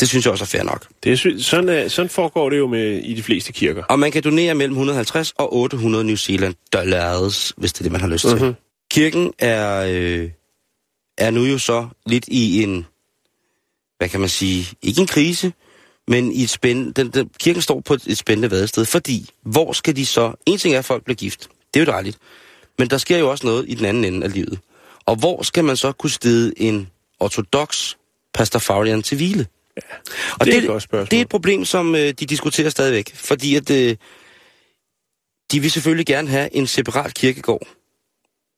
Det synes jeg også er fair nok. Det er, sy- sådan, er, sådan foregår det jo med i de fleste kirker. Og man kan donere mellem 150 og 800 New Zealand dollars, hvis det er det, man har lyst til. Mhm. Kirken er, øh, er nu jo så lidt i en, hvad kan man sige, ikke en krise, men i et spændende, den, den, kirken står på et, et spændende vadested, fordi hvor skal de så, en ting er, at folk bliver gift, det er jo dejligt, men der sker jo også noget i den anden ende af livet. Og hvor skal man så kunne stede en ortodox pastafarian til hvile? Og Det er et godt spørgsmål. Det er et problem, som øh, de diskuterer stadigvæk, fordi at øh, de vil selvfølgelig gerne have en separat kirkegård.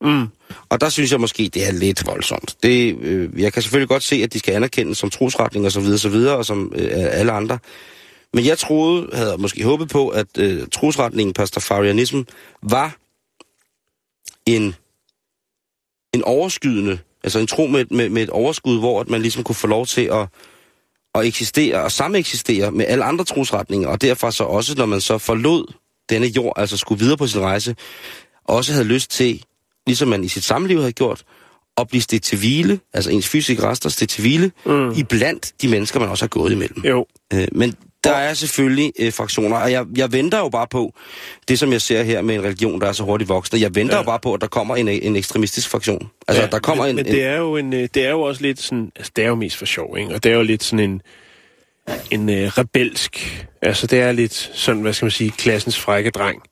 Mm. Og der synes jeg måske, det er lidt voldsomt. Det, øh, jeg kan selvfølgelig godt se, at de skal anerkendes som trosretning og så videre, så videre, og som øh, alle andre. Men jeg troede, havde måske håbet på, at øh, trosretningen Pastafarianism var en, en overskydende, altså en tro med, med, med et overskud, hvor at man ligesom kunne få lov til at, at eksistere og sameksistere med alle andre trosretninger, og derfor så også, når man så forlod denne jord, altså skulle videre på sin rejse, også havde lyst til, ligesom man i sit samliv havde gjort, at blive stedt til hvile, altså ens fysiske rester stedt til hvile, mm. i blandt de mennesker, man også har gået imellem. Jo, Øh, men der er selvfølgelig øh, fraktioner, og jeg, jeg venter jo bare på, det som jeg ser her med en religion, der er så hurtigt voksende, jeg venter ja. Jo bare på, at der kommer en, en ekstremistisk fraktion. Altså, ja, der kommer men, en... Men en det er, jo en, øh, det er jo også lidt sådan... Altså, det er jo mest for sjov, ikke? Og det er jo lidt sådan en... En uh, rebelsk... Altså, det er lidt sådan, hvad skal man sige, klassens frække dreng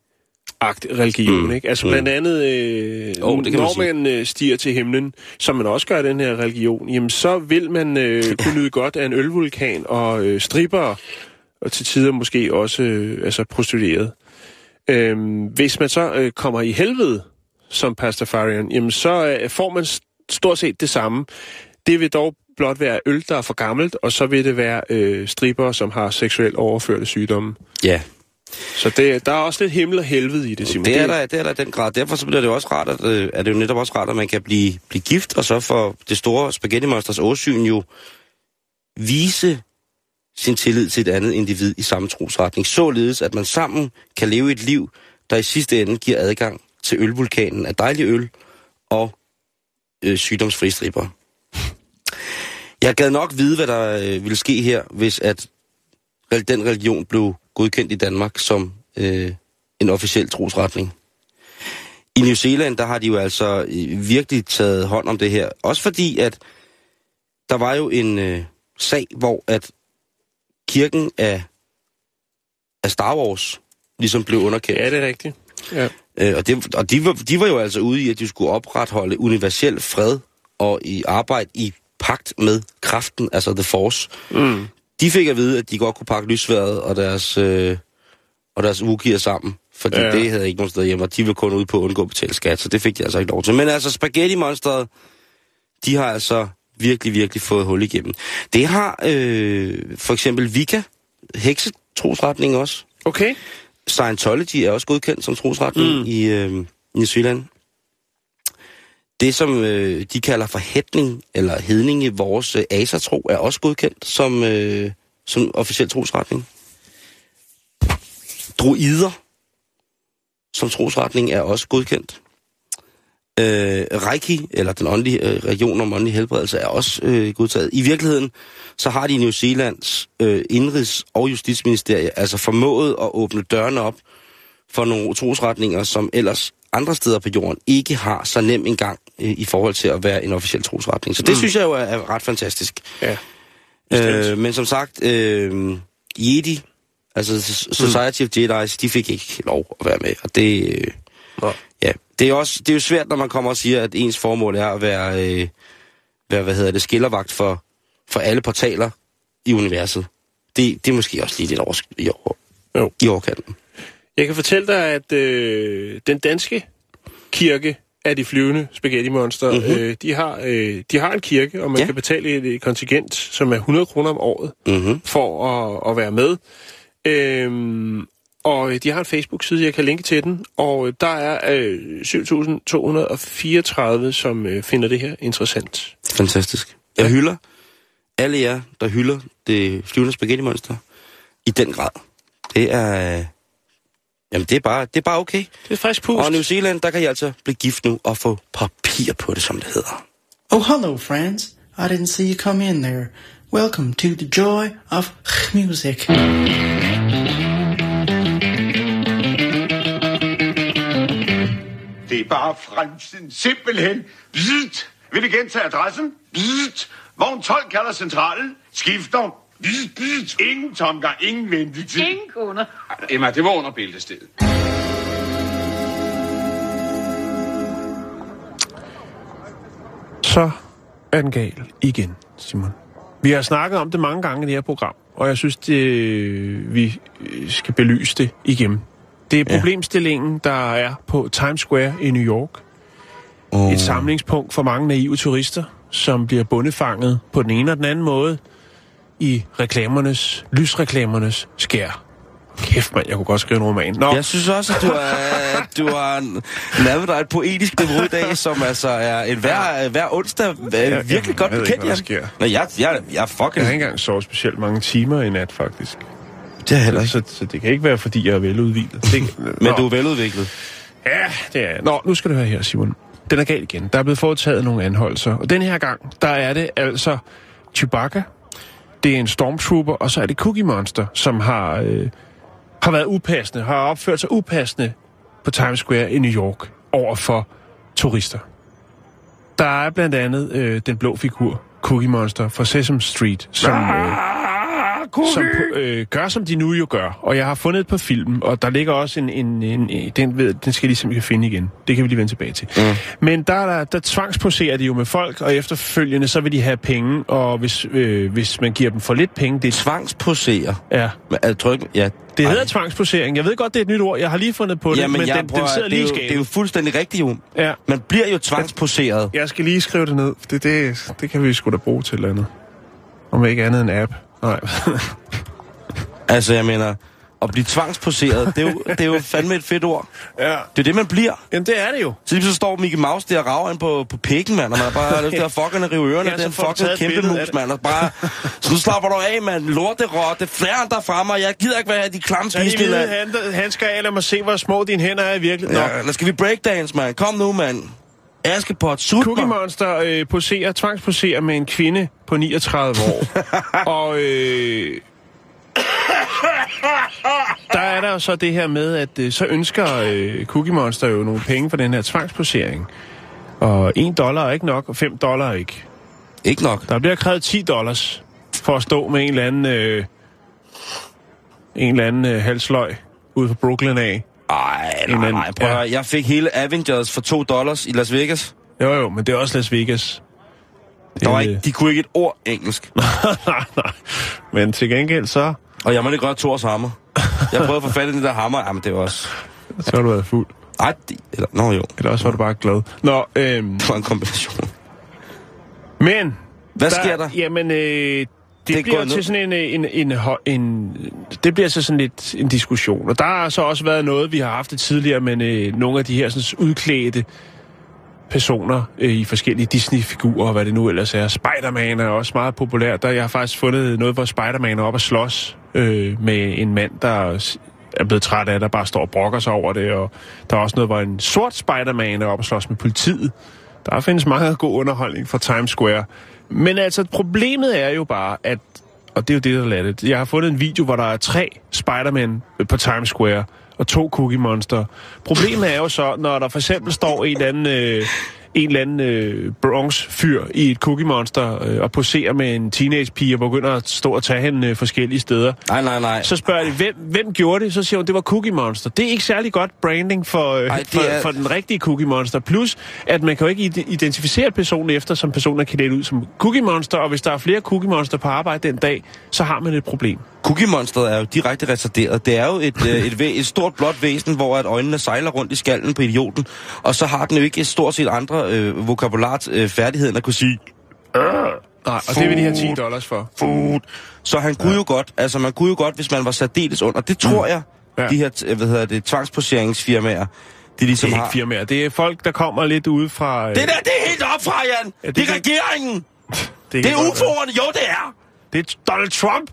agt religion, Mm. mm. ikke? Altså blandt andet, øh, Jo, det kan man når man øh, stiger til himlen, som man også gør i den her religion, jamen så vil man øh, kunne nyde godt af en ølvulkan og øh, stripper, og til tider måske også øh, altså prostitueret. Øhm, hvis man så øh, kommer i helvede som pastafarian, jamen så øh, får man stort set det samme. Det vil dog blot være øl, der er for gammelt, og så vil det være øh, stripper, som har seksuelt overførte sygdomme. Ja, Så det, der er også lidt himmel og helvede i det, Simon. det er, der, det er der den grad. Derfor så bliver det også rart, at, øh, er det jo netop også rart, at man kan blive, blive gift, og så for det store Spaghetti Monsters åsyn jo vise sin tillid til et andet individ i samme trosretning, således at man sammen kan leve et liv, der i sidste ende giver adgang til ølvulkanen af dejlig øl og øh, sygdomsfri stripper. Jeg gad nok vide, hvad der øh, ville ske her, hvis at den religion blev godkendt i Danmark som øh, en officiel trosretning. I New Zealand, der har de jo altså øh, virkelig taget hånd om det her. Også fordi, at der var jo en øh, sag, hvor at kirken af, af Star Wars ligesom blev underkendt. Ja, det er rigtigt. Ja. Øh, og det, og de, var, de var jo altså ude i, at de skulle opretholde universel fred og i arbejde i pagt med kraften, altså The Force. Mm. De fik at vide, at de godt kunne pakke lysværet og deres, øh, og deres ugier sammen. Fordi. Ja. det havde ikke nogen sted hjemme, og de ville kun ud på at undgå at betale skat, så det fik de altså ikke lov til. Men altså, Spaghetti Monsteret, de har altså virkelig, virkelig fået hul igennem. Det har øh, for eksempel Vika, heksetrosretning også. Okay. Scientology er også godkendt som trosretning mm. i øh, New Zealand. Det, som øh, de kalder for hætning eller hedning i vores øh, asertro, er også godkendt som, øh, som officiel trosretning. Druider som trosretning er også godkendt. Øh, Reiki, eller den åndelige øh, region om åndelig helbredelse, er også øh, godtaget. I virkeligheden, så har de i New Zealands øh, indrigs- og justitsministerie altså formået at åbne dørene op for nogle trosretninger, som ellers andre steder på jorden ikke har så nem en gang i forhold til at være en officiel trosretning. Så det mm. synes jeg jo er, er ret fantastisk. Ja. Øh, men som sagt, øh, Jedi, altså S- Society of Jedi, de fik ikke lov at være med, og det... Øh, ja, Det er, også, det er jo svært, når man kommer og siger, at ens formål er at være, øh, være hvad hedder det, skillervagt for, for alle portaler i universet. Det, det er måske også lige lidt over, i, over, Jo. i overkanten. Jeg kan fortælle dig, at øh, den danske kirke af de flyvende spaghetti monster, Mhm. mm-hmm. øh, de, har, øh, de har en kirke, og man Ja. ja. kan betale et, et kontingent, som er 100 kroner om året, Mm-hmm. for at, at være med. Øhm, og de har en Facebook-side, jeg kan linke til den, og der er øh, 7.234, som øh, finder det her interessant. Fantastisk. Jeg hylder alle jer, der hylder det flyvende spaghetti-monster i den grad. Det er... Jamen, det er bare, det er bare okay. Det er frisk pust. Og New Zealand, der kan I altså blive gift nu og få papir på det, som det hedder. Oh, hello, friends. I didn't see you come in there. Welcome to the joy of music. Det er bare fremtiden. Simpelthen. Bzzzt. Vil du gentage adressen? Bzzzt. Vogn 12 kalder centralen. Skifter. Ingen tomgang, ingen ventetid. Ingen kunder. Emma, det var under bæltestedet. Så er den gal igen, Simon. Vi har snakket om det mange gange i det her program, og jeg synes, det, vi skal belyse det igen. Det er problemstillingen, der er på Times Square i New York. Oh. Et samlingspunkt for mange naive turister, som bliver bundefanget på den ene og den anden måde i reklamernes, lysreklamernes skær. Kæft, mand, jeg kunne godt skrive en roman. Nå, Jeg synes også, at du, er, at du har lavet dig et poetisk niveau i dag, som altså er en hver, hver onsdag øh, virkelig jeg godt ved ikke, bekendt, hvad der Jan. sker. Nå, jeg, jeg, jeg er fucking... jeg har ikke engang sovet specielt mange timer i nat, faktisk. Det er heller ikke. Så, så det kan ikke være, fordi jeg er veludvilet. Det, [LAUGHS] Men du er veludviklet. Ja, det er Nå, nu skal du høre her, Simon. Den er galt igen. Der er blevet foretaget nogle anholdelser. Og den her gang, der er det altså Chewbacca, det er en stormtrooper, og så er det Cookie Monster, som har, øh, har været upassende, har opført sig upassende på Times Square i New York over for turister. Der er blandt andet øh, den blå figur, Cookie Monster fra Sesame Street, som... Øh, som øh, gør, som de nu jo gør. Og jeg har fundet et på film, og der ligger også en... en, en, en den, ved, den skal jeg ligesom finde igen. Det kan vi lige vende tilbage til. Mm. Men der, der, der tvangsposerer de jo med folk, og efterfølgende så vil de have penge, og hvis, øh, hvis man giver dem for lidt penge... Det, Tvangsposere. ja, Men Er tryk? Ja. det Ej. hedder tvangsposering. Jeg ved godt, det er et nyt ord. Jeg har lige fundet på det, Jamen, men jeg den, prøver, den sidder det, er lige i jo, det er jo fuldstændig rigtigt, jo. Ja, Man bliver jo tvangsposeret. jeg skal lige skrive det ned. Det, det, det kan vi sgu da bruge til et eller andet. Om ikke andet en app. Nej. [LAUGHS] Altså, jeg mener, at blive tvangsposeret, det er jo, det er jo fandme et fedt ord. ja. Det er det, man bliver. Jamen, det er det jo. Så lige så står Mickey Mouse der og rager ind på, på pikken, mand, og man bare lyst til at fucking rive ørerne Ja, den fucking kæmpe mus, mand, og bare, [LAUGHS] så nu slapper du af, mand, lorterotte, fjern dig fra mig, jeg gider ikke være de klamme hvide mand. hand- handsker af, lad mig se, hvor små dine hænder er i virkeligheden. Ja, eller skal vi breakdance, mand? Kom nu, mand. Askepot, sut Cookie. Monster øh, poserer, tvangsposerer med en kvinde på 39 år. [LAUGHS] og øh, der er der jo så det her med, at øh, så ønsker øh, Cookie Monster jo nogle penge for den her tvangsposering. Og 1 dollar er ikke nok, og 5 dollar er ikke. Ikke nok. Der bliver krævet 10 dollars for at stå med en eller anden, øh, en eller anden øh, halsløg ude på Brooklyn af. Ej, nej, nej, prøv ja. Jeg fik hele Avengers for 2 dollars i Las Vegas. Jo jo, men det er også Las Vegas. Det, Der var ikke, de kunne ikke et ord engelsk. [LAUGHS] nej, nej. Men til gengæld så, Og jeg måtte ikke gøre Thors hammer. Jeg prøvede at få fat i den der hammer. Jamen, det var også... så har du været fuld. Ej, det... Eller, nå jo, Eller også var du bare glad. Nå, øhm, [LAUGHS] det var en kombination. men... Hvad sker der? Jamen, øh, det, Det er bliver til ned. sådan en, en, en, ho- en, Det bliver så sådan lidt en diskussion. Og der har så også været noget, vi har haft det tidligere, men øh, nogle af de her sådan, udklædte personer øh, i forskellige Disney-figurer, og hvad det nu ellers er. Spider-Man er også meget populær. Der, jeg har faktisk fundet noget, hvor Spider-Man er oppe at slås øh, med en mand, der er blevet træt af, der bare står og brokker sig over det. Og der er også noget, hvor en sort Spider-Man er oppe at slås med politiet. Der findes meget god underholdning fra Times Square. Men altså, problemet er jo bare, at... Og det er jo det, der lader det. Jeg har fundet en video, hvor der er tre Spider-Man på Times Square og to Cookie Monster. Problemet er jo så, når der for eksempel står en eller anden, øh, en eller anden øh, Bronx-fyr i et Cookie Monster øh, og poserer med en teenage-pige og begynder at stå og tage hende øh, forskellige steder. Nej, nej, nej. Så spørger de, hvem, hvem gjorde det? Så siger hun, det var Cookie Monster. Det er ikke særlig godt branding for, øh, Ej, for, er- for den rigtige Cookie Monster. Plus, at man kan jo ikke ide- identificere personen efter, som personen er klædt ud som Cookie Monster, og hvis der er flere Cookie Monster på arbejde den dag, så har man et problem. Cookie Monsteret er jo direkte retarderet. Det er jo et, øh, et, væ- et stort blåt væsen, hvor at øjnene sejler rundt i skallen på idioten. Og så har den jo ikke et stort set andre øh, vokabulat øh, færdighed, end at kunne sige Nej, og det vil de have 10 dollars for. food. Så han kunne ja. jo godt, altså man kunne jo godt, hvis man var særdeles under. Det tror jeg, Ja. de her, t- hvad hedder det, tvangsposeringsfirmaer, de ligesom Det er har. ikke firmaer. Det er folk, der kommer lidt ude fra... øh, Det der, det er helt op fra, Jan! Ja, det det, det er kan- regeringen! det, [LAUGHS] Det er. UFO'erne, jo det er! Det er Donald Trump.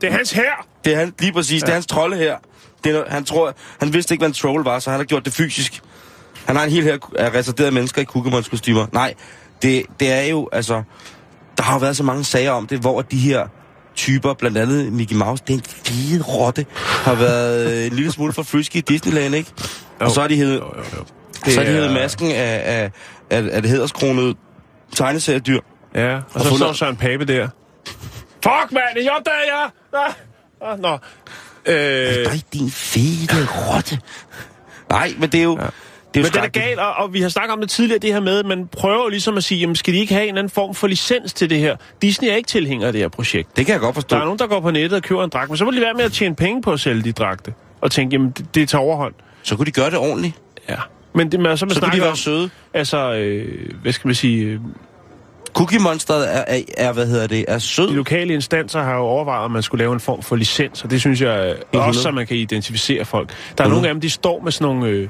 Det er hans her. Det er han, lige præcis, ja. det er hans trolde her. Det er, han, tror, han vidste ikke, hvad en troll var, så han har gjort det fysisk. Han har en hel her af retarderede mennesker i Kukemons kostymer. Nej, det, det er jo, altså... Der har jo været så mange sager om det, hvor de her typer, blandt andet Mickey Mouse, den fede rotte, har været øh, en lille smule for frisky i Disneyland, ikke? Og så har de hævet, Jo, jo, jo. Det så har de er- hævet masken af, af, af, af det hæderskronede tegneseriedyr. Ja, og så fundet- står Søren Pape der. Fuck, mand, det opdager jeg! Ah, ah, nå. Øh, Nej, din fede rotte. Nej, men det er jo... Ja. Det er jo men det er galt, og, og vi har snakket om det tidligere, det her med, at man prøver ligesom at sige, jamen skal de ikke have en anden form for licens til det her? Disney er ikke tilhænger af det her projekt. Det kan jeg godt forstå. Der er nogen, der går på nettet og køber en dragt, men så må de være med at tjene penge på at sælge de dragte. Og tænke, jamen det, det tager overhånd. Så kunne de gøre det ordentligt. Ja. Men det med, så man Så kunne de være om, søde. altså, øh, hvad skal man sige, øh, Cookie Monsteret er, er, er, hvad hedder det, er sød. de lokale instanser har jo overvejet, om man skulle lave en form for licens, og det synes jeg øh, også, så man kan identificere folk. Der er nogle af dem, de står med sådan nogle... Øh,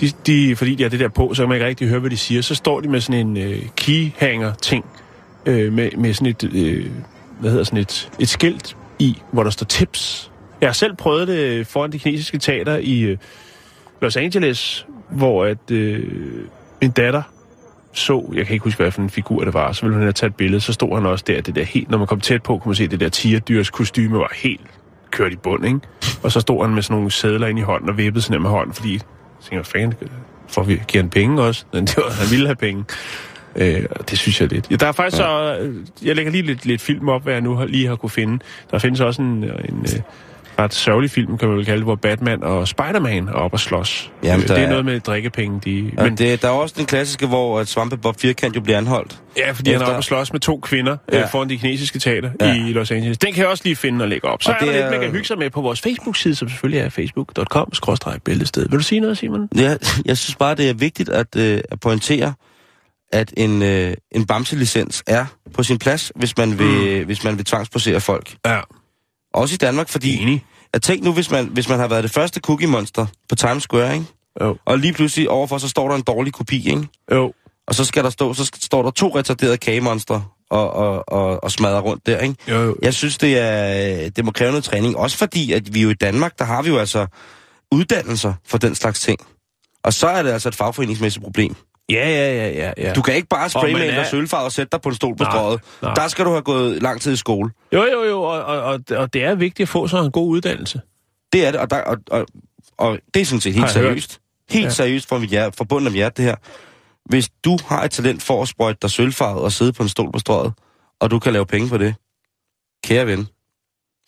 de, de, fordi de har det der på, så kan man ikke rigtig høre, hvad de siger. Så står de med sådan en øh, keyhanger-ting, øh, med, med sådan et, øh, hvad hedder sådan et, et skilt i, hvor der står tips. Jeg har selv prøvet det foran de kinesiske teater i øh, Los Angeles, hvor at øh, min datter så, jeg kan ikke huske, hvad for en figur det var, så ville hun have taget et billede, så stod han også der, det der helt, når man kom tæt på, kunne man se, at det der tigerdyrs kostyme var helt kørt i bund, ikke? Og så stod han med sådan nogle sædler ind i hånden og vippede sådan med hånden, fordi tænkte, hvad fanden, får vi, giver han penge også? Men det var, han ville have penge. Øh, og det synes jeg lidt. Ja, der er faktisk ja. så, øh, jeg lægger lige lidt, lidt film op, hvad jeg nu har, lige har kunne finde. Der findes også en, en øh, ret sørgelig film, kan man vel kalde det, hvor Batman og Spider-Man er oppe og slås. Jamen, Øh, der det er er- noget med drikkepenge. De, Ja, men det, der er også den klassiske, hvor at Svampebob Firkant jo bliver anholdt. Ja, fordi Efter... han er oppe og slås med to kvinder ja. Ja. øh, foran de kinesiske teater ja. Ja. i Los Angeles. Den kan jeg også lige finde og lægge op. Så Og er det lidt, er- man kan hygge sig med på vores Facebook-side, som selvfølgelig er facebook.com-bæltested. Vil du sige noget, Simon? Jeg, jeg synes bare, det er vigtigt at, øh, at pointere, at en, øh, en bamselicens er på sin plads, hvis man vil, mm. hvis man vil tvangsposere folk. Ja. Også i Danmark, fordi... Enig. At tænk nu, hvis man, hvis man har været det første Cookie Monster på Times Square, ikke? Jo. Og lige pludselig overfor, så står der en dårlig kopi, ikke? Jo. Og så skal der stå, så står der to retarderede kagemonster og, og, og, og smadrer rundt der, ikke? Jo, jo. Jeg synes, det, er, det må kræve noget træning. Også fordi, at vi jo i Danmark, der har vi jo altså uddannelser for den slags ting. Og så er det altså et fagforeningsmæssigt problem. Ja, ja, ja, ja. ja. Du kan ikke bare spraymale er- dig sølvfarve og sætte dig på en stol på Nej, strøget. nej. Der skal du have gået lang tid i skole. Jo, jo, jo, og, og, og, det er vigtigt at få sådan en god uddannelse. Det er det, og, der, og, og, og det er sådan set helt hørt. seriøst. Helt Ja. seriøst fra, mit hjerte, fra bunden af mit hjerte, det her. Hvis du har et talent for at sprøjte dig sølvfarvet og sidde på en stol på strøget, og du kan lave penge på det, kære ven,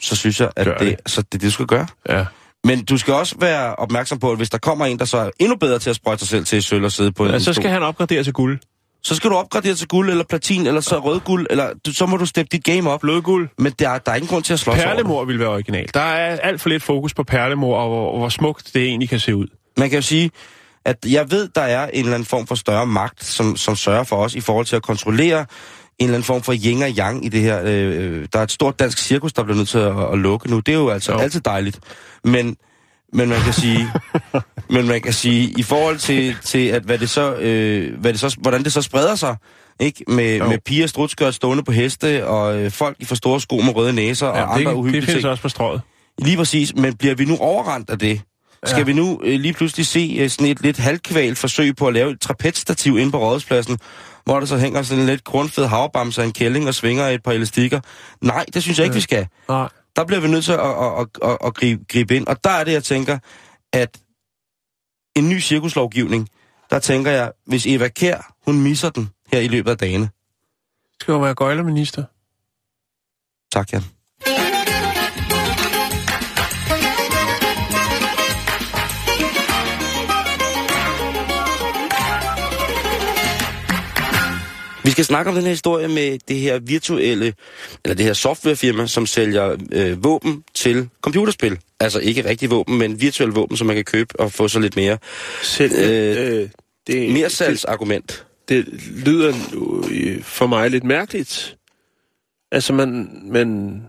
så synes jeg, at Gør det, det. så det, det, du skal gøre. Ja. Men du skal også være opmærksom på, at hvis der kommer en, der så er endnu bedre til at sprøjte sig selv til sølv og sidde på ja en så stol, skal han opgradere til guld. så skal du opgradere til guld eller platin, eller så rød guld, eller du, så må du steppe dit game op. Blodguld. Men der, er- der er ingen grund til at slås over. Perlemor vil være original. Der er alt for lidt fokus på perlemor, og hvor, hvor smukt det egentlig kan se ud. Man kan jo sige, at jeg ved, der er en eller anden form for større magt, som, som sørger for os i forhold til at kontrollere en eller anden form for yin og yang i det her. Øh, der er et stort dansk cirkus, der bliver nødt til at, at lukke nu. Det er jo altså Jo. altid dejligt. Men, men man kan sige, [LAUGHS] men man kan sige, i forhold til, til at hvad det så, øh, hvad det så, hvordan det så spreder sig, ikke? Med, Jo. med piger strutskørt stående på heste, og øh, folk i for store sko med røde næser, og Ja, andre det, det uhyggelige findes ting. også på strøget. Lige præcis, men bliver vi nu overrendt af det? Skal Ja. vi nu øh, lige pludselig se øh, sådan et lidt halvkvalt forsøg på at lave et trapezstativ inde på rådhuspladsen, hvor der så hænger sådan en lidt grundfed havbamse en kælling og svinger et par elastikker? Nej, det synes jeg ikke, vi skal. Nej. Der bliver vi nødt til at, at, at, at, at gribe, gribe ind. Og der er det, jeg tænker, at en ny cirkuslovgivning, der tænker jeg, hvis Eva Kær, hun misser den her i løbet af dagene. Skal jo være gøjlerminister. Tak, Jan. Vi skal snakke om den her historie med det her virtuelle, eller det her softwarefirma, som sælger øh, våben til computerspil. Altså ikke rigtig våben, men virtuelle våben, som man kan købe og få så lidt mere. Selv, Øh, øh, det, Mere salgsargument. det, det lyder for mig lidt mærkeligt. Altså, man, man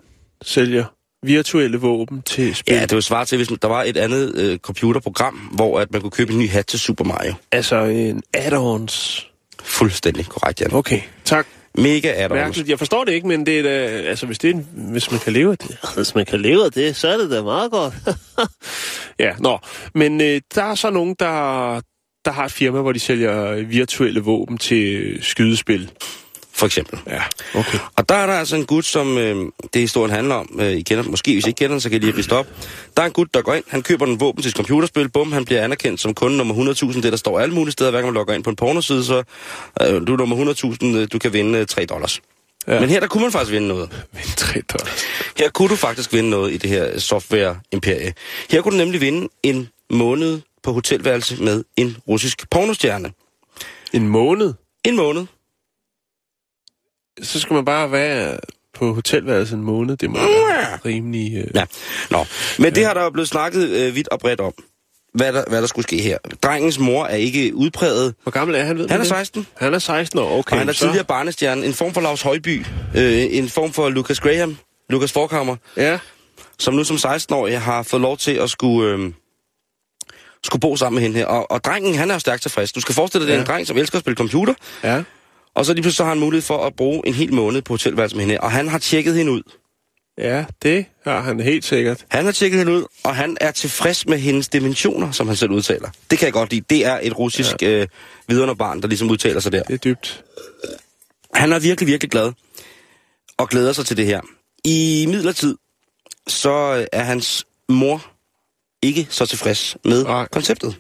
sælger virtuelle våben til spil. Ja, det var svar til, hvis der var et andet øh, computerprogram, hvor at man kunne købe en ny hat til Super Mario. Altså en add-ons. Fuldstændig korrekt, Jan. Okay, tak. Mega. Mærkeligt. Jeg forstår det ikke, men det er da, altså, hvis, det er hvis man kan leve af det, [LAUGHS] hvis man kan leve af det, så er det da meget godt. [LAUGHS] ja, nå. Men øh, der er så nogen, der, der har et firma, hvor de sælger virtuelle våben til skydespil. For eksempel. Ja, okay. Og der er der altså en gut, som øh, det historien handler om. Øh, I kender, måske hvis I ikke kender den, så kan I lige blive stop. Der er en gut, der går ind, han køber en våben til sit computerspil, bum, han bliver anerkendt som kunde nummer 100.000. Det der står alle mulige steder, hver gang man logger ind på en pornoside, så øh, du er nummer 100.000, øh, du kan vinde øh, 3 dollars. Ja. Men her, der kunne man faktisk vinde noget. [LAUGHS] Men 3 dollars. Her kunne du faktisk vinde noget i det her software-imperie. Her kunne du nemlig vinde en måned på hotelværelse med en russisk pornostjerne. En måned? En måned. Så skal man bare være på hotelværelset en måned. Det må være rimelig... Øh... Ja, nå. Men det har der jo blevet snakket øh, vidt og bredt om, hvad der, hvad der skulle ske her. Drengens mor er ikke udpræget. Hvor gammel er han, ved Han er det? 16, Han er 16 år, okay. og han er så- tidligere barnestjerne. En form for Lars Højby. Øh, en form for Lucas Graham. Lucas Forkammer. Ja, Som nu som 16-årig har fået lov til at skulle... Øh, skulle bo sammen med hende her. Og, og drengen, han er jo stærkt tilfreds. Du skal forestille dig, det er en Ja. dreng, som elsker at spille computer. ja. Og så lige pludselig så har han mulighed for at bruge en hel måned på hotelværelse med hende. Og han har tjekket hende ud. Ja, det har han helt sikkert. Han har tjekket hende ud, og han er tilfreds med hendes dimensioner, som han selv udtaler. Det kan jeg godt lide. Det er et russisk ja. øh, vidunderbarn, der ligesom udtaler sig der. Det er dybt. Han er virkelig, virkelig glad, og glæder sig til det her. I midlertid, så er hans mor ikke så tilfreds med Nej. konceptet.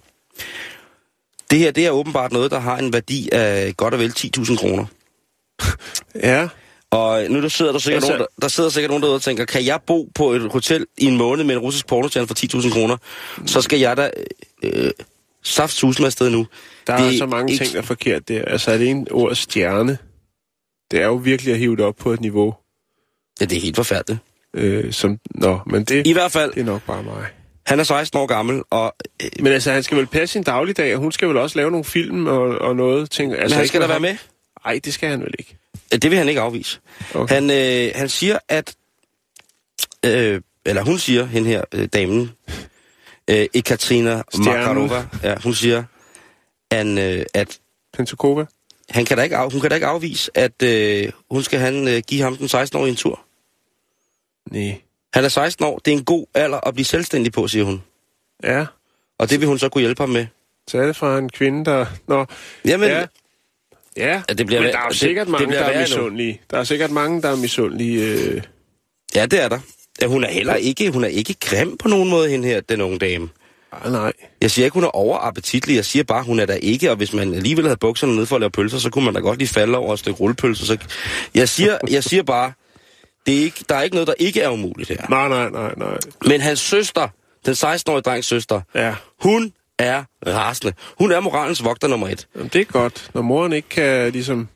Det her, det er åbenbart noget, der har en værdi af godt og vel 10.000 kroner. Ja, Og nu der sidder der sikkert, Altså- nogen, der, der sidder sikkert nogen derude og tænker, kan jeg bo på et hotel i en måned med en russisk pornostjerne for 10.000 kroner, så skal jeg da øh, saftsus med afsted nu. der Det er så mange ikke- ting, der er forkert der. Altså, er det en ord stjerne? Det er jo virkelig at hive det op på et niveau, Ja, det er helt forfærdeligt. øh, som... Nå, men det, I hvert fald, det er nok bare mig. Han er 16 år gammel, og øh, Men altså, han skal vel passe sin dagligdag, og hun skal vel også lave nogle film og, og noget. Tænker, altså, altså, han skal da være med. Nej, det skal han vel ikke. Øh, Det vil han ikke afvise. Okay. Han, øh, han siger, at... Øh, eller hun siger, hende her, øh, damen, øh, Ekaterina. Makarova, ja, hun siger, han, øh, at Pentukova? han kan da ikke af, hun kan da ikke afvise, at øh, hun skal han, øh, give ham den 16-årige en tur. Nej. Han er 16 år, det er en god alder at blive selvstændig på, siger hun. Ja, Og det vil hun så kunne hjælpe ham med. så er det fra en kvinde, der... Nå, Jamen, ja. ja. Ja, det bliver men der er jo sikkert det mange, der er nu. misundelige. Der er sikkert mange, der er misundelige. Øh... ja, det er der. Ja, hun er heller ikke, hun er ikke grim på nogen måde, hende her, den unge dame. Ah, nej. Jeg siger ikke, hun er overappetitlig. Jeg siger bare, hun er der ikke. Og hvis man alligevel havde bukserne ned for at lave pølser, så kunne man da godt lige falde over et stykke rullepølser. Så... Jeg, siger, jeg siger bare, det er ikke, der er ikke noget, der ikke er umuligt her. Nej, nej, nej, nej. Men hans søster, den 16-årige drengs søster, Ja, hun er rasende. Hun er moralens vogter nummer et. Jamen, det er godt. Når moren ikke kan ligesom...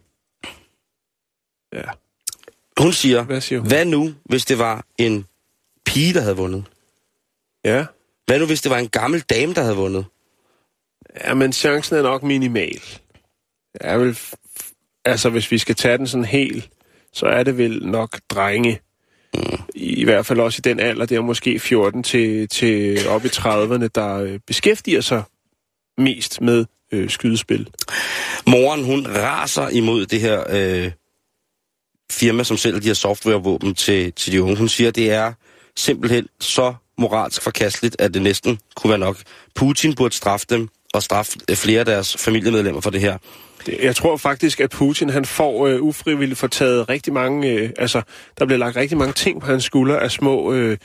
Ja, Hun siger, hvad siger hun? hvad nu, hvis det var en pige, der havde vundet? Ja. Hvad nu, hvis det var en gammel dame, der havde vundet? ja, men chancen er nok minimal. Jeg er vel... Altså, hvis vi skal tage den sådan helt, så er det vel nok drenge. I, I hvert fald også i den alder, der måske 14 til, til op i 30'erne, der øh, beskæftiger sig mest med øh, skydespil. Moren, hun raser imod det her øh, firma, som sælger de her softwarevåben til, til de unge. Hun siger, det er simpelthen så moralsk forkasteligt, at det næsten kunne være nok. Putin burde straffe dem og straffe flere af deres familiemedlemmer for det her. Jeg tror faktisk, at Putin han får øh, ufrivilligt fortaget rigtig mange... Øh, altså, der bliver lagt rigtig mange ting på hans skulder af små øh,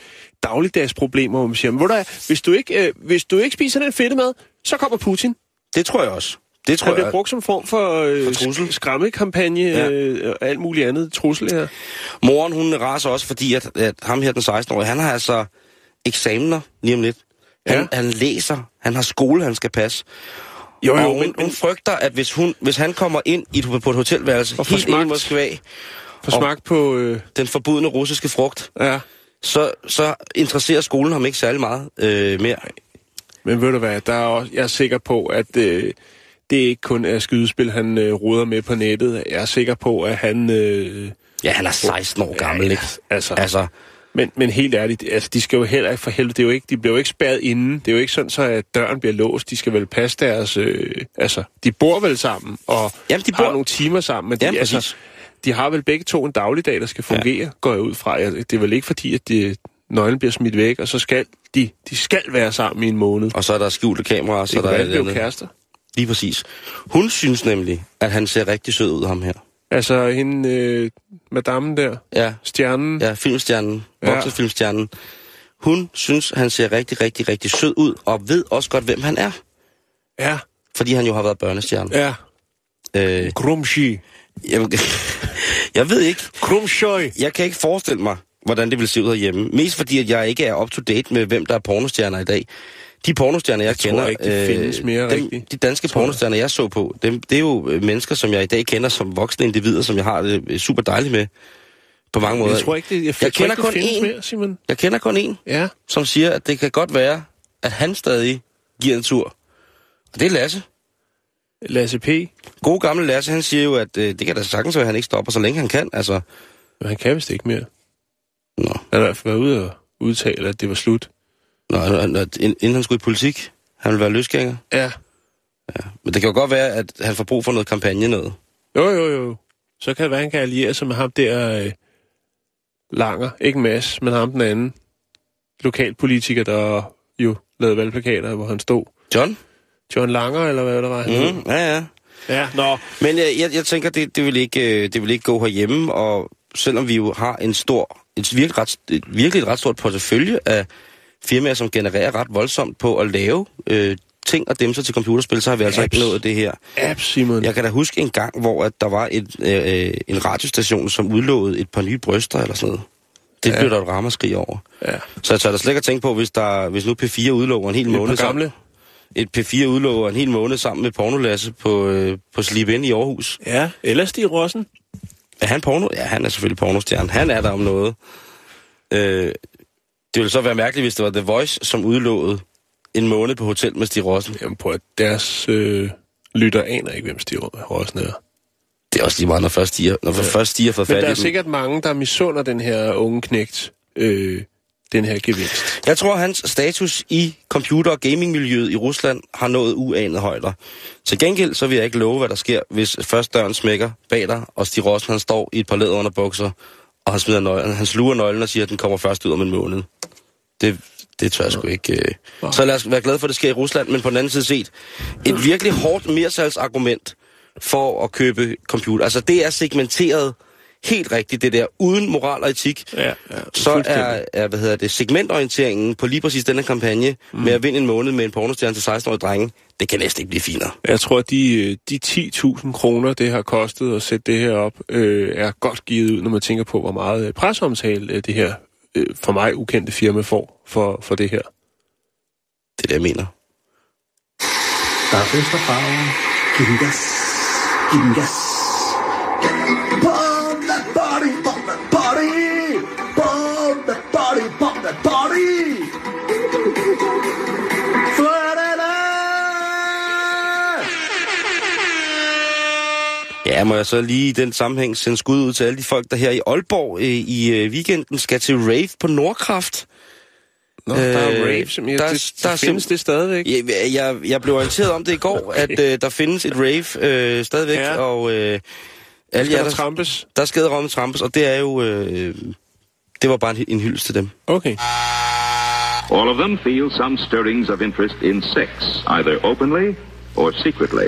dagligdagsproblemer, hvor man siger, "Men ved du hvad, hvis du, ikke, øh, hvis du ikke spiser den fedte mad, så kommer Putin. Det tror jeg også. Det tror Han bliver jeg. brugt som form for, øh, For trussel. sk- skræmmekampagne ja. øh, og alt muligt andet trussel her. Moren, hun raser også, fordi at, at ham her, den 16-årige, han har altså eksamener lige om lidt. Han, Ja. han læser, han har skole, han skal passe. Jo, jo, hun, men, hun frygter, at hvis, hun, hvis han kommer ind i, et- på et hotelværelse, Og får helt inde i smagt- Moskva, for smagt på... Øh, den forbudne russiske frugt, ja. så, så interesserer skolen ham ikke særlig meget øh, mere. Men ved du hvad, der er også, jeg er sikker på, at øh, det ikke kun er skydespil, han øh, ruder med på nettet. Jeg er sikker på, at han... Øh, Ja, han er 16 år gammel, ikke? altså, Altså, men, men helt ærligt, altså, de skal jo heller ikke for helvede, det er jo ikke, de bliver jo ikke spærret inden. Det er jo ikke sådan, så at døren bliver låst. De skal vel passe deres... Øh, altså, de bor vel sammen, og Jamen, de har bor- nogle timer sammen. Men de, Jamen, altså, præcis. de har vel begge to en dagligdag, der skal fungere, ja. går jeg ud fra. Det er vel ikke fordi, at de, nøglen bliver smidt væk, og så skal de, de skal være sammen i en måned. og så er der skjulte kameraer, så Det der er det er kærester. Lige præcis. Hun synes nemlig, at han ser rigtig sød ud, ham her. Altså, hende, øh, madammen der, Ja, stjernen, ja filmstjernen, Ja. voksefilmstjernen. Hun synes, han ser rigtig, rigtig, rigtig sød ud, og ved også godt, hvem han er. ja, Fordi han jo har været børnestjerne. ja, Øh, Grumshi, jeg, [LAUGHS] jeg ved ikke, Grumshoy. jeg kan ikke forestille mig, hvordan det vil se ud herhjemme. Mest fordi, at jeg ikke er up-to-date med, hvem der er pornostjerner i dag. De pornostjerner, jeg, Jeg tror kender... øh, ikke, de findes mere dem, rigtigt. De danske Tror pornostjerner, jeg så på, dem, det er jo øh, mennesker, som jeg i dag kender som voksne individer, som jeg har det øh, super dejligt med. På mange måder. Jeg tror ikke, det, jeg, Jeg tror kender ikke, kun én. mere, Simon. Jeg kender kun en, Ja, som siger, at det kan godt være, at han stadig giver en tur. Og det er Lasse. Lasse P. God gamle Lasse, han siger jo, at øh, det kan da sagtens være, at han ikke stopper, så længe han kan. Altså, Men han kan vist ikke mere. nå, Han har i hvert fald været ude og udtale, at det var slut. Nå inden han skulle i politik, han vil være løsgænger. Ja. Men det kan jo godt være, at han får brug for noget kampagne noget. Jo, jo, jo. Så kan det være, han kan alliere sig med ham der øh, Langer. Ikke Mads, men ham den anden. Lokalpolitiker, der jo lavede valgplakater, hvor han stod. John? John Langer, eller hvad der var? Mm, ja, ja. Ja, nå. Men øh, jeg, jeg tænker, det, det, vil ikke, øh, det vil ikke gå herhjemme, og selvom vi jo har en stor, et virkelig, ret, et virkelig et ret stort portefølje af firmaer, som genererer ret voldsomt på at lave øh, ting og dem sig til computerspil, så har vi altså ikke nået det her. Apps, Simon. Jeg kan da huske en gang, hvor at der var et, øh, en radiostation, som udlovede et par nye bryster eller sådan noget. Det Ja. blev der et ramaskrig over. Ja. Så jeg tør da slet ikke at tænke på, hvis, der, hvis nu P4 udlover en hel Et måned gamle. sammen. Et P4 udlover en hel måned sammen med Pornolasse på, øh, på Slip Ind i Aarhus. Ja, eller Stig Rossen. Er han porno? Ja, han er selvfølgelig pornostjerne. Han er der om noget. Øh, det ville så være mærkeligt, hvis det var The Voice, som udlovede en måned på hotel med Stig Rossen. Jamen på at deres øh, lytter aner ikke, hvem Stig Rossen er. Det er også lige meget, når først stiger, når ja. først stiger for Men fat der er sikkert mange, der misunder den her unge knægt, øh, den her gevinst. Jeg tror, hans status i computer- og gamingmiljøet i Rusland har nået uanede højder. Til gengæld så vil jeg ikke love, hvad der sker, hvis først døren smækker bag dig, og Stig Rossen han står i et par læderunderbukser, og han, smider nøglen, han sluger nøglen og siger, at den kommer først ud om en måned. Det, det tør jeg sgu ikke. Øh. Så lad os være glade for, at det sker i Rusland, men på den anden side set, et virkelig hårdt mersalgsargument for at købe computer. Altså det er segmenteret helt rigtigt, det der, uden moral og etik. Ja, ja, så er, er, hvad hedder det, segmentorienteringen på lige præcis denne kampagne mm. med at vinde en måned med en pornostjerne til 16-årige drenge, det kan næsten ikke blive finere. Jeg tror, at de, de 10.000 kroner, det har kostet at sætte det her op, øh, er godt givet ud, når man tænker på, hvor meget presseomtale øh, det her øh, for mig ukendte firma får for, for det her. Det er det, jeg mener. Der er fest og farver. Giv den gas. Giv den gas. Ja, må jeg så lige i den sammenhæng sende skud ud til alle de folk, der her i Aalborg øh, i øh, weekenden skal til rave på Nordkraft. Nå, øh, der er Øh, rave, som jeg, der- det, der der er findes det stadigvæk. Jeg, jeg, jeg blev orienteret om det i går, okay. at øh, der findes et rave øh, stadigvæk, Ja. og øh, alle Skal jer, der der, trampes? der skal ramme trampes, og det er jo... Øh, det var bare en, en hyldest til dem. Okay. All of them feel some stirrings of interest in sex, either openly or secretly.